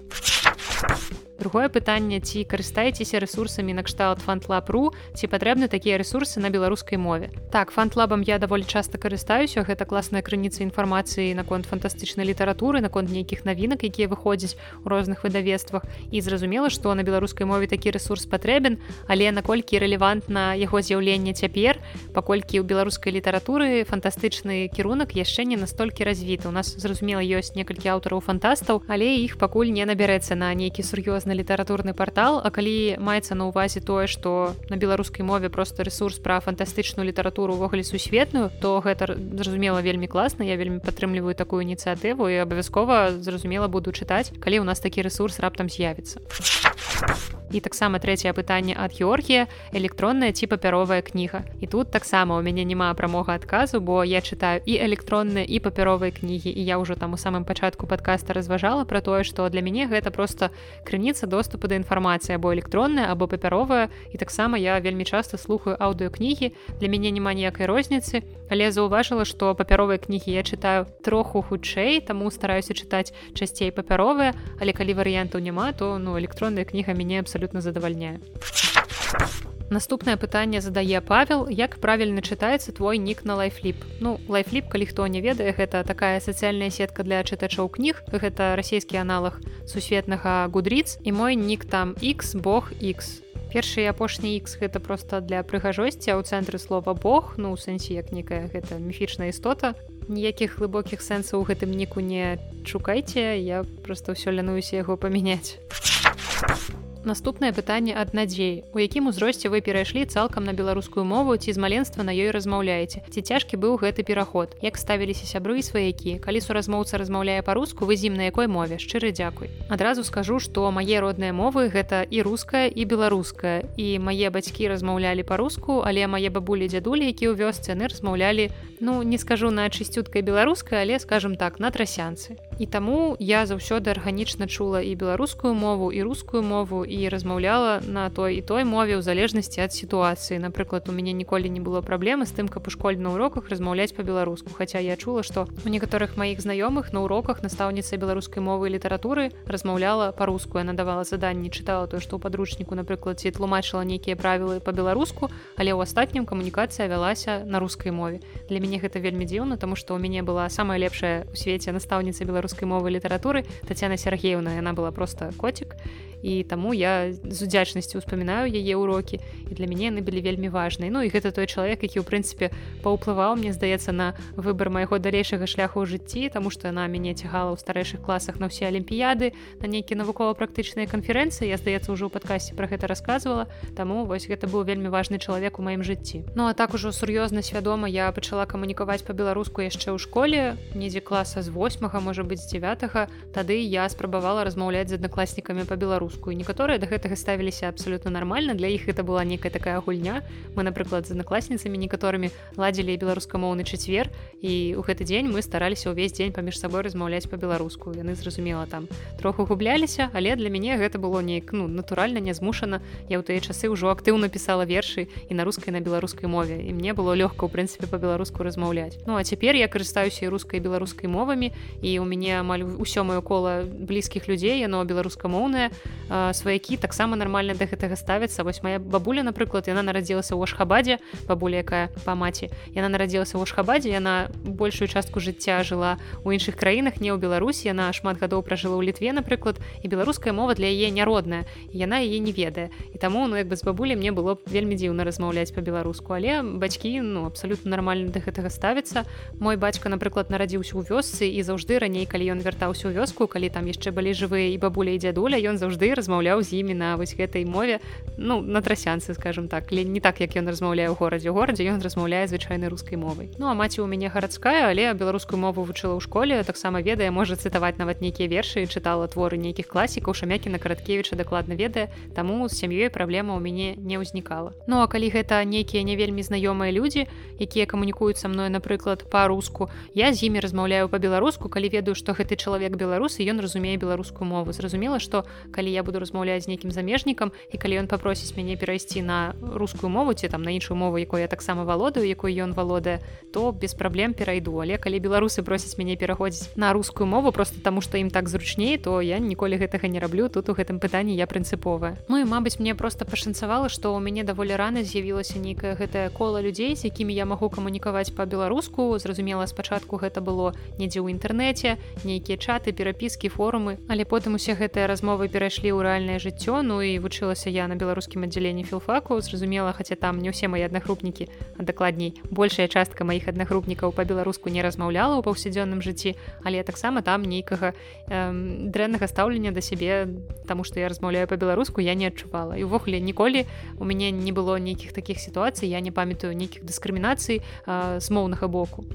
а другое пытанне ці карыстаецеся ресурсамі накшталт фантлаб.ру ці патрэбны такія ресурсы на беларускай мове? Так фантлабам я даволі часта карыстаюся гэта класная крыніца інфармацыі наконт фантастычнай літаратуры наконт нейкіх навінак якія выходзяць у розных выдавецтвах. І зразумела што на беларускай мове такі ресурс патрэбен але наколькі рэлевантна яго з'яўленне цяпер паколькі ў беларускай літаратуры фантастычны кірунак яшчэ не настолькі развіты. У нас зразумела ёсць некалькі аўтараў фантастаў але іх пакуль не набярэцца на нейкі сур'ёзны на літаратурны портал. А калі маецца на увазе тое што на беларускай мове просто ресурс пра фантастычную літаратуру увогуле сусветную то гэта зразумела вельмі класна. Я вельмі падтрымліваю такую ініцыятыву і абавязкова зразумела буду чытаць калі у нас такі ресурс раптам з'явіцца і таксама трэцяе пытанне ад Георгія электронная ці папяровая кніга. І тут таксама у мяне няма прамога адказу бо я чытаю і электронныя і папяровыя кнігі. І я ўжо там у самым пачатку подкаста разважала про тое што для мяне гэта просто крыніца доступу да інфармацыі або электронная або папяровая. І таксама я вельмі часто слухаю аўдыокнігі для мяне няма ніякай розніцы. Але заўважыла што папяровыя кнігі я чытаю троху хутчэй таму стараюся чытаць часцей папяровыя. Але калі варыянтаў няма то ну электронная кніга мяне абсолютно абсолютно задавальняе наступнае пытанне задае павел як правільна чытаецца твой нік на лайфліп. Ну лайфліп калі хто не ведае гэта такая сацыяльная сетка для чытачоў кніг гэта расійскі аналаг сусветнага гудріц і мой нік там x бог x першы апошні x гэта просто для прыгажосці а ў цэнтры слова бог ну у сэнсе як некая гэта міфічная істота. Ніякіх глыбокіх сэнсаў у гэтым ніку не шукайце я просто ўсё лянуюся яго памяняць Наступнае пытанне ад надзеі. У якім узросце вы перайшлі цалкам на беларускую мову ці з маленства на ёй размаўляеце. Ці цяжкі быў гэты пераход. Як ставіліся сябры і сваякі. Калі суразмоўца размаўляе па-руску, вы зім на якой мове шчыры дзякуй. Адразу скажу, што мае родныя мовы гэта і руская і беларуская. І мае бацькі размаўлялі па-руску, але мае бабулі дзядулі, які ў вёсцы яны размаўлялі, ну не скажу на чысцюткай беларускай, але скажем так на трасянцы. І таму я заўсёды арганічна чула і беларускую мову і рускую мову і размаўляла на той і той мове ў залежнасці ад сітуацыі напрыклад у мяне ніколі не было праблемы з тым каб у школе на уроках размаўляць па-беларуску хаця я чула што у некаторых маіх знаёмых на уроках настаўніца беларускай мовы і літаратуры размаўляла па-руску я надавала заданні чытала то што ў падручніку напрыклад ці тлумачыла нейкія правілы па-беларуску але ў астатнім камунікацыя вялася на рускай мове. Для мяне гэта вельмі дзіўна тому што ў мяне была самая лепшая у свеце настаўніца беларускай мовы літаратуры татяна сергеевна яна была просто коцік і таму я з удзячнасцю успамінаю яе урокі і для мяне яны былі вельмі важныя. Ну і гэта той чалавек які ў прынцыпе паўплываў мне здаецца на выбор майго далейшага шляху ў жыцці таму што яна мяне цягала ў старэйшых класах на ўсе алімпіяды на нейкі навукова-практычныя канферэнцыі. Я здаецца ўжо ў падкасці про гэта рассказывала таму вось гэта быў вельмі важны чалавек у маім жыцці. Ну а так ужо сур'ёзна свядома я пачала камунікаваць па-беларуску яшчэ ў школе недзе класа з 8 можа быть з 9 тады я спрабавала размаўляць з аднакласнікамі па-беларуску. Беларускую некаторыя да гэтага ставіліся абсалютна нармальна. Для іх это была некая такая гульня. Мы напрыклад з аднакласніцамі некаторымі ладзілі беларускамоўны чацвер і ў гэты дзень мы стараліся ўвесь дзень паміж сабой размаўляць па-беларуску. Яны зразумела там троху губляліся але для мяне гэта было неяк ну натуральна не змушана я ў тыя часы ўжо актыўна пісала вершы і на рускай на беларускай мове і мне было лёгка ў прынцыпе па-беларуску размаўляць. Ну а цяпер я карыстаюся рускай беларускай мовамі і у мяне амаль усё маё кола блізкіх людзей яно беларускамоўнае сваякі таксама нармальна да гэтага ставіцца вось моя бабуля напрыклад яна нарадзілася ў ашхабадзе бабуля якая па маці. Яна нарадзілася ў ашхабадзе яна большую частку жыцця жыла у іншых краінах не ў беларусі. Яна шмат гадоў пражыла ў літве напрыклад і беларуская мова для яе няродная яна яе не ведае. І таму ну як бы з бабулі мне было б вельмі дзіўна размаўляць па-беларуску. Але бацькі ну абсалютна нармальна да гэтага ставіцца мой бацька напрыклад нарадзіўся ў вёсцы і заўжды раней калі ён вяртаўся ў вёску калі там яшчэ былі жывыя і бабуля і дзядуля ён заўжды размаўляў з імі на вось гэтай мове ну на трасянцы скажем так але не так як ён размаўляе ў горадзе. Горадзе ён размаўляе звычайнай рускай мовай. Ну а маці у мяне гарадская але беларускую мову вучыла ў школе таксама ведае можа цытаваць нават нейкія вершы чытала творы нейкіх класікаў шамякі на караткевіча дакладна ведае таму з сям'ёй праблема ў мяне не ўзнікала. Ну а калі гэта нейкія не вельмі знаёмыя людзі якія камунікуюць са мной напрыклад па-руску я з імі размаўляю па-беларуску. Калі ведаю што гэты чалавек беларус і ён разумее беларускую мову. Зразумела што калі я буду размаўляць з нейкім замежнікам і калі ён папросіць мяне перайсці на рускую мову ці там на іншую мову якой я таксама валодаю якой ён валодае то без праблем перайду але калі беларусы просяць мяне пераходзіць на рускую мову просто таму што ім так зручней то я ніколі гэтага не раблю. Тут у гэтым пытанні я прынцыповая. Ну і мабыць мне просто пашанцавала што ў мяне даволі рана з'явілася нейкае гэтае кола людзей з якімі я магу камунікаваць па-беларуску. Зразумела спачатку гэта было недзе ў інтэрнэце нейкія чаты перапіскі форумы. Але потым усе гэтыя размовы перайшлі ў рэальнае жыццё ну і вучылася я на беларускім аддзяленні філфаку зразумела хаця там не ўсе мои аднагрупнікі а дакладней большая частка маіх аднагрупнікаў па-беларуску не размаўляла ў паўсядзённым жыцці але таксама там нейкага э, дрэннага стаўлення да сябе таму што я размаўляю па-беларуску я не адчувала. І увогуле ніколі у мяне не было нейкіх такіх сітуацый я не памятаю нейкіх дыскрымінацый з моўнага боку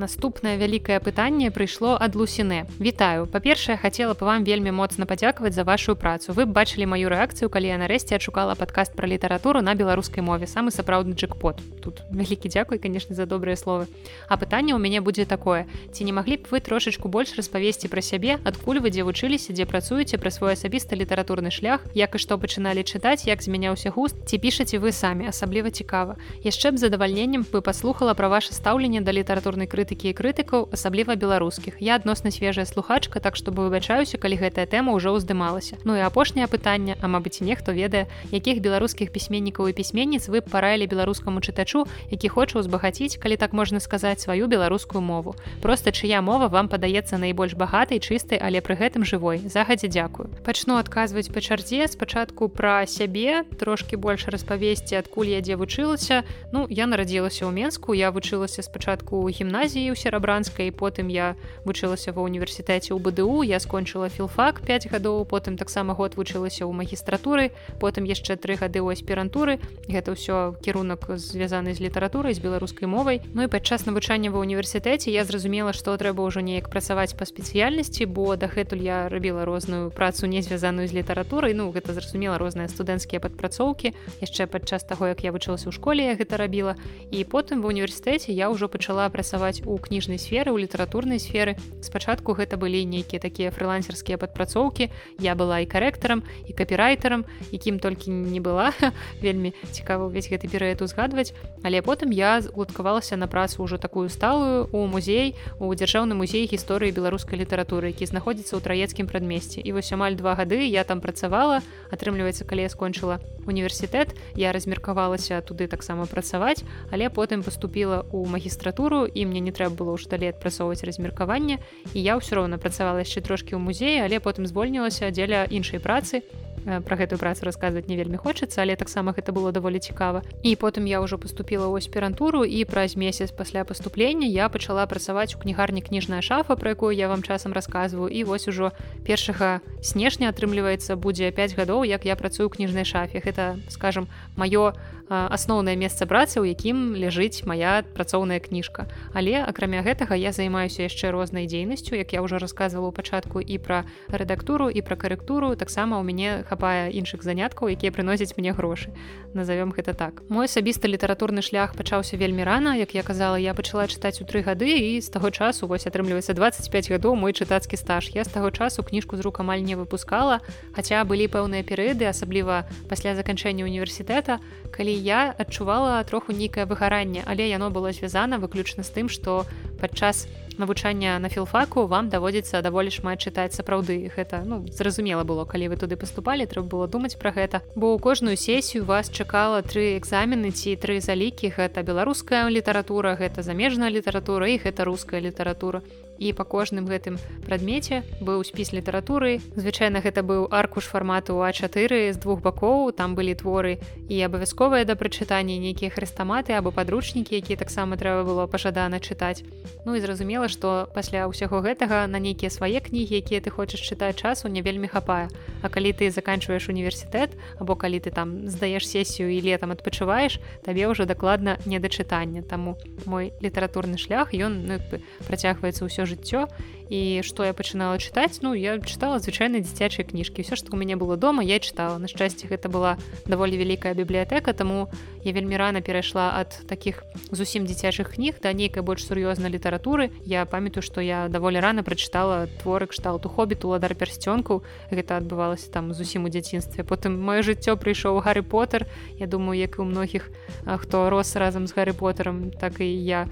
наступнае вялікае пытанне прыйшло ад лусіне. Вітаю. Па-першае хацела бы вам вельмі моцна падзякаваць за вашу працу. Вы бачылі маю рэакцыю калі я нарэшце адшукала падкаст пра літаратуру на беларускай мове самы сапраўдны джекпот. Тут вялікі дзякуй конечно за добрыя словы. А пытанне ў мяне будзе такое. Ці не маглі б вы трошачку больш распавесці пра сябе адкуль вы дзе вучыліся дзе працуеце пра свой асабіста літаратурны шлях як і што пачыналі чытаць як змяняўся густ ці пішаце вы самі асабліва цікава. Яшчэ б задавальненнем бы паслухала пра ваше стаўленне да літаратурнай крыты крытыкі і крытыкаў асабліва беларускіх. Я адносна свежая слухачка так чтобы выбачаюся калі гэтая тэма ўжо ўздымалася. Ну і апошняе пытанне а мабыць нехто ведае якіх беларускіх пісьменнікаў і пісьменніц вы параілі беларускаму чытачу які хоча ўзбагаціць калі так можна сказаць сваю беларускую мову. Просто чыя мова вам падаецца найбольш багатай чыстай але пры гэтым жывой. Загадзя дзякую. Пачну адказваць па чарзе. Спачатку пра сябе трошки больш распавесці адкуль я дзе вучылася. Ну я нарадзілася ў менску. Я вучылася спачатку ў гімназіі гімназіі ў серабранскай потым я вучылася ва універсітэце ў БДУ я скончыла філфак 5 гадоў потым таксама год вучылася ў магістратуры потым яшчэ тры гады ў аспірантуры. Гэта ўсё кірунак звязаны з літаратурай з беларускай мовай. Ну і падчас навучання ва універсітэце я зразумела што трэба ўжо неяк працаваць па спецыяльнасці бо дагэтуль я рабіла розную працу не звязаную з літаратурай. Ну гэта зразумела розныя студэнцкія падпрацоўкі. Яшчэ падчас таго як я вучылася ў школе я гэта рабіла. І потым ва універсітэце я ўжо пачала працаваць у кніжнай сферы у літаратурнай сферы. Спачатку гэта былі нейкія такія фрылансерскія падпрацоўкі. Я была і карэктарам і капірайтарам якім толькі не была. *laughs* Вельмі цікава ўвесь гэты перыяд узгадваць. Але потым я уладкавалася на працу ўжо такую сталую у музей у дзяржаўны музей гісторыі беларускай літаратуры які знаходзіцца ў траецкім прадмесці і вось амаль два гады я там працавала. Атрымліваецца калі я скончыла універсітэт я размеркавалася туды таксама працаваць але потым поступила у магістратуру і мне не трэба было ўжо далей адпрацоўваць размеркаванне. І я ўсё роўна працавала яшчэ трошкі ў музеі але потым звольнілася дзеля іншай працы Э, про гэтую працу расказваць не вельмі хочацца але таксама гэта было даволі цікава. І потым я ўжо поступила ў аспірантуру і праз месяц пасля паступлення я пачала працаваць у кнігарні кніжная шафа про якую я вам часам рассказываю і вось ужо першага снежня атрымліваецца будзе 5 гадоў як я працую кніжнай шафе. Гэта скажем маё асноўнае месца працы у якім ляжыць моя працоўная кніжка. Але акрамя гэтага я займаюся яшчэ рознай дзейнасцю як я ўжо рассказывала у пачатку і пра рэдактуру і пра карэктуру. Таксама у мяне хапае іншых заняткаў якія прыносяць мне грошы. Назовём гэта так. Мой асабісты літаратурны шлях пачаўся вельмі рана. Як я казала я пачала чытаць у тры гады і з таго часу вось атрымліваецца 25 гадоў мой чытацкі стаж. Я з таго часу кніжку з рук амаль не выпускала хаця былі пэўныя перыяды асабліва пасля заканчэння універсітэта калі я адчувала троху нейкае выгаранне. Але яно было звязана выключна з тым што падчас навучання на філфаку вам даводзіцца даволі шмат чытаць сапраўды. Гэта ну зразумела было калі вы туды паступалі трэба было думаць пра гэта. Бо ў кожную сесію вас чакала тры экзамены ці тры залікі. Гэта беларуская літаратура гэта замежная літаратура і гэта руская літаратура і па кожным гэтым прадмеце быў спіс літаратуры. Звычайна гэта быў аркуш фармату а4 з двух бакоў. Там былі творы і абавязковыя да прачытання нейкія хрыстаматы або падручнікі якія таксама трэба было пажадана чытаць. Ну і зразумела што пасля ўсяго гэтага на нейкія свае кнігі якія ты хочаш чытаць часу не вельмі хапае. А калі ты заканчваеш універсітэт або калі ты там здаеш сесію і летом адпачываеш табе ўжо дакладна не да чытання. Таму мой літаратурны шлях ён ну, працягваецца ўсё жыццё і што я пачынала чытаць ну я чытала звычайна дзіцячыя кніжкі. Ўсё што у мяне было дома я чытала. На шчасце гэта была даволі вялікая бібліятэка таму я вельмі рана перайшла ад такіх зусім дзіцячых кніг да нейкай больш сур'ёзнай літаратуры. Я памятаю што я даволі рана прачытала творы кшталту хобіту ладар пярсцёнку гэта адбывалася там зусім у дзяцінстве. Потым маё жыццё прыйшоў гары поттер я думаю як і у многіх хто рос разам з гары поттером так і я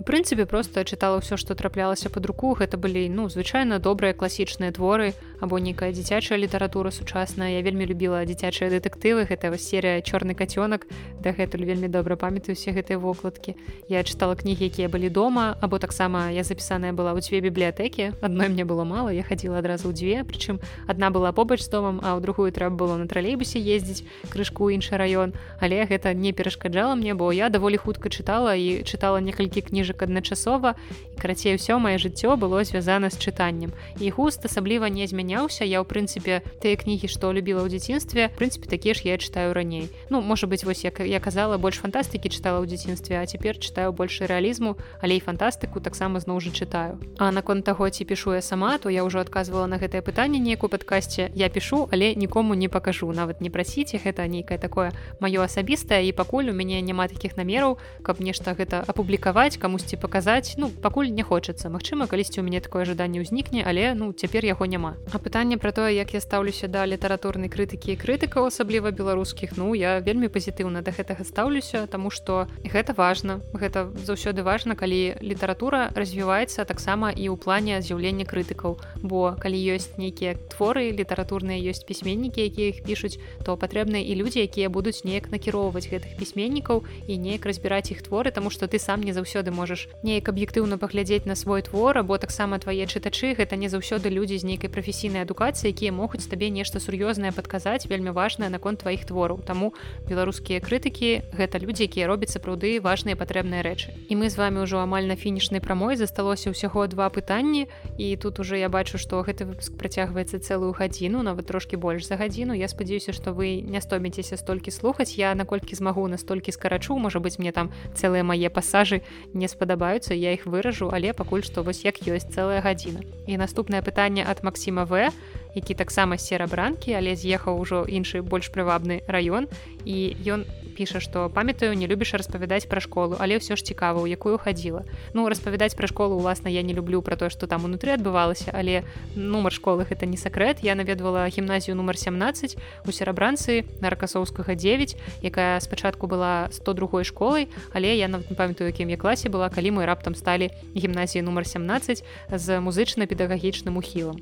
У прынцыпе просто чытала ўсё што траплялася под руку гэта былі ну звычайна добрыя класічныя творы або нейкая дзіцячая літаратура сучасная. Я вельмі любіла дзіцячыя дэтэктывы гэта серыя чорны кацёнак дагэтуль вельмі добра памятаю усе гэтыя вокладкі. Я чытала кнігі якія былі дома або таксама я запісаная была ў дзве бібліятэкі. Адной мне было мала я хадзіла адразу ў дзве прычым адна была побач з домам а ў другую трэба было на тралейбусе ездзіць крышку іншы раён. Але гэта не перашкаджала мне бо я даволі хутка чытала і чытала некалькі кніжак кніжак адначасова і карацей усё маё жыццё было звязана з чытаннем. І густ асабліва не змяняўся. Я ў прынцыпе тыя кнігі што любіла ў дзяцінстве прынцыпе такія ж я чытаю раней. Ну можа быть вось як я казала больш фантастыкі чытала ў дзяцінстве а цяпер чытаю больше рэалізму але і фантастыку таксама зноў жа чытаю. А наконт таго ці пішу я сама то я ўжо адказвала на гэтае пытанне неяку падкасці я пішу але нікому не пакажу. Нават не прасіце гэта нейкае такое маё асабістае і пакуль у мяне няма такіх намераў каб нешта гэта апублікаваць каму камусьці паказаць ну пакуль не хочацца Мачыма калісьці у мяне такое жаданне ўзнікне але ну цяпер яго няма а пытанне пра тое як я стаўлюся да літаратурнай крытыкі і крытыкаў асабліва беларускіх ну я вельмі пазітыўна да гэтага стаўлюся тому что гэта важна гэта заўсёды важна калі літаратура развіваецца таксама і ў плане з'яўлення крытыкаў. Бо калі ёсць нейкія творы літаратурныя ёсць пісьменнікі якія іх пішуць то патрэбныя і людзі якія будуць неяк накіроўваць гэтых пісьменнікаў і неяк разбіраць іх творы тому что ты сам не заўсёды можаш можаш неяк аб'ектыўна паглядзець на свой твор або таксама твае чытачы гэта не заўсёды людзі з нейкай прафесійнай адукацыі якія могуць табе нешта сур'ёзнае падказаць вельмі важнае наконт тваіх твораў. Таму беларускія крытыкі гэта людзі якія робяць сапраўды важныя патрэбныя рэчы. І мы з вами ўжо амаль на фінішнай прамой засталося ўсяго два пытанні. І тут уже я бачу што гэты выпуск працягваецца цэлую гадзіну нават трошки больш за гадзіну. Я спадзяюся што вы не стоміцеся столькі слухаць. Я наколькі змагу настолькі скарачу. Можа быть мне там цэлыя мае пасажы не спа спадабаюцца я іх выражу але пакуль што вось як ёсць цэлая гадзіна. І наступнае пытанне ад Масіма в які таксама серабранкі але з'ехаў ужо іншы больш прывабны раён і ён піша што памятаю не любіш распавядаць пра школу але ўсё ж цікава у якую хадзіла ну распавядаць пра школу уласна я не люблю про то что там унутры адбывалася але нумар школы гэта не сакрэт я наведвала гімназію нумар 17 у серабранцы на ракасоўскага 9 якая спачатку была 102 школай але я нават не памятаю якім я класе была калі мы раптам сталі гімназіі нумар 17 з музычна-педагагічным ухілам.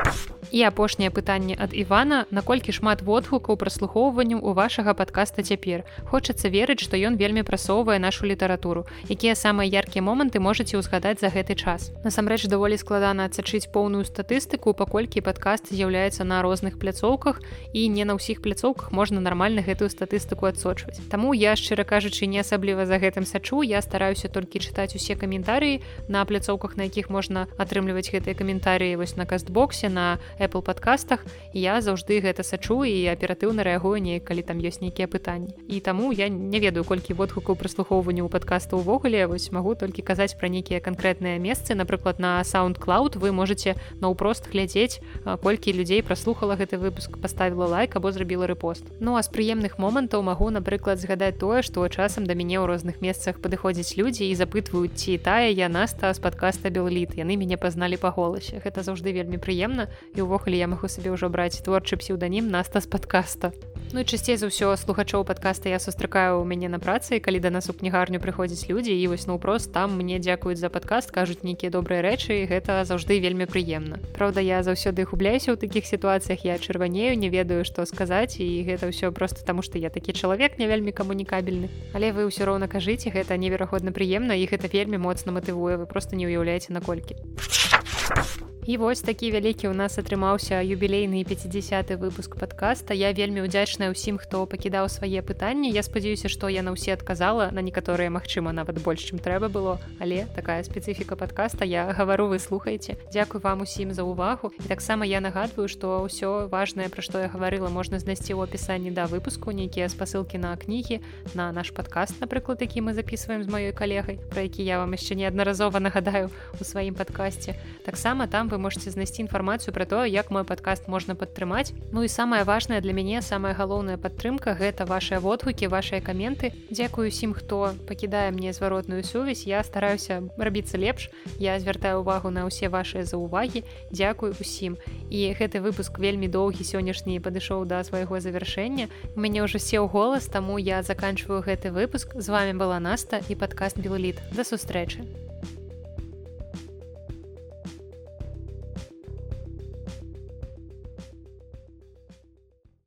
а і апошняе пытанне ад Івана наколькі шмат водгукаў праслухоўванню у вашага падкаста цяпер. Хочацца верыць што ён вельмі прасоўвае нашу літаратуру якія самыя яркія моманты можаце ўзгадаць за гэты час. Насамрэч даволі складана адсачыць поўную статыстыку паколькі падкаст з'яўляецца на розных пляцоўках і не на ўсіх пляцоўках можна нармальна гэтую статыстыку адсочваць. Таму я шчыра кажучы не асабліва за гэтым сачу я стараюся толькі чытаць усе каментарыі на пляцоўках на якіх можна атрымліваць гэтыя каментарыі вось на кастбоксе на Apple подкастах я заўжды гэта сачу і аператыўна рэагую не калі там ёсць нейкія пытанні. І таму я не ведаю колькі водгукаў праслухоўванню ў падкаста ўвогуле вось магу толькі казаць пра нейкія канкрэтныя месцы. Напрыклад на soundundcloud вы можете наўпрост глядзець колькі людзей праслухала гэты выпуск поставила лайк або зрабіла рэпост. Ну а з прыемных момантаў магу напрыклад згадаць тое што часам да мяне ў розных месцах падыходзяць людзі і запытваюць ці тая я наста з подкаста белліт яны мяне пазналі па голасе. Гэта заўжды вельмі прыемна і у увогуле я магу сабе ўжо браць творчы псеўданім наста з падкаста. Ну часцей за ўсё слухачоў падкаста я сустракаю ў мяне на працы калі да нас у кнігарню прыходзяць людзі і вось наўпрост там мне дзякуюць за падкаст кажуць нейкія добрыя рэчы і гэта заўжды вельмі прыемна. Праўда я заўсёды губляюся ў такіх сітуацыях я чырванею не ведаю што сказаць і гэта ўсё просто таму што я такі чалавек не вельмі камунікабельны. Але вы ўсё роўна кажыце гэта неверагодна прыемна і гэта вельмі моцна матывуе вы просто не ўяўляеце наколькі. а І вось такі вялікі ў нас атрымаўся юбілейны 50 выпуск подкаста. Я вельмі удзячная ўсім хто пакідаў свае пытанні. Я спадзяюся што я на ўсе адказала на некаторыя магчыма нават больш чым трэба было. Але такая спецыфіка подкаста я гавару вы слухаеце Дякую вам усім за ўвагу і таксама я нагадваю што ўсё важное пра што я гаварыла можна знайсці ў апісанні да выпуску. Нейкія спасылкі на кнігі на наш подкаст напрыклад які мы записываем з маёй калегай про які я вам яшчэ неаднаразова нагадаю у сваім падкасці таксама там вы можете знайсці інфармацыю пра то як мой падкаст можна падтрымаць. Ну і самае важное для мяне самая галоўная падтрымка гэта ваши водгукі ваши каменты. Дзякую усім хто пакідае мне зваротную сувязь. Я стараюся рабіцца лепш я звяртаю увагу на ўсе ваши заўвагі. Дякую усім і гэты выпуск вельмі доўгі сённяшні падышоў да свайго завяршэння. У мяне ўжо сеў голас таму я заканчиваю гэты выпуск. З вами была наста і падкаст белліт да сустрэчы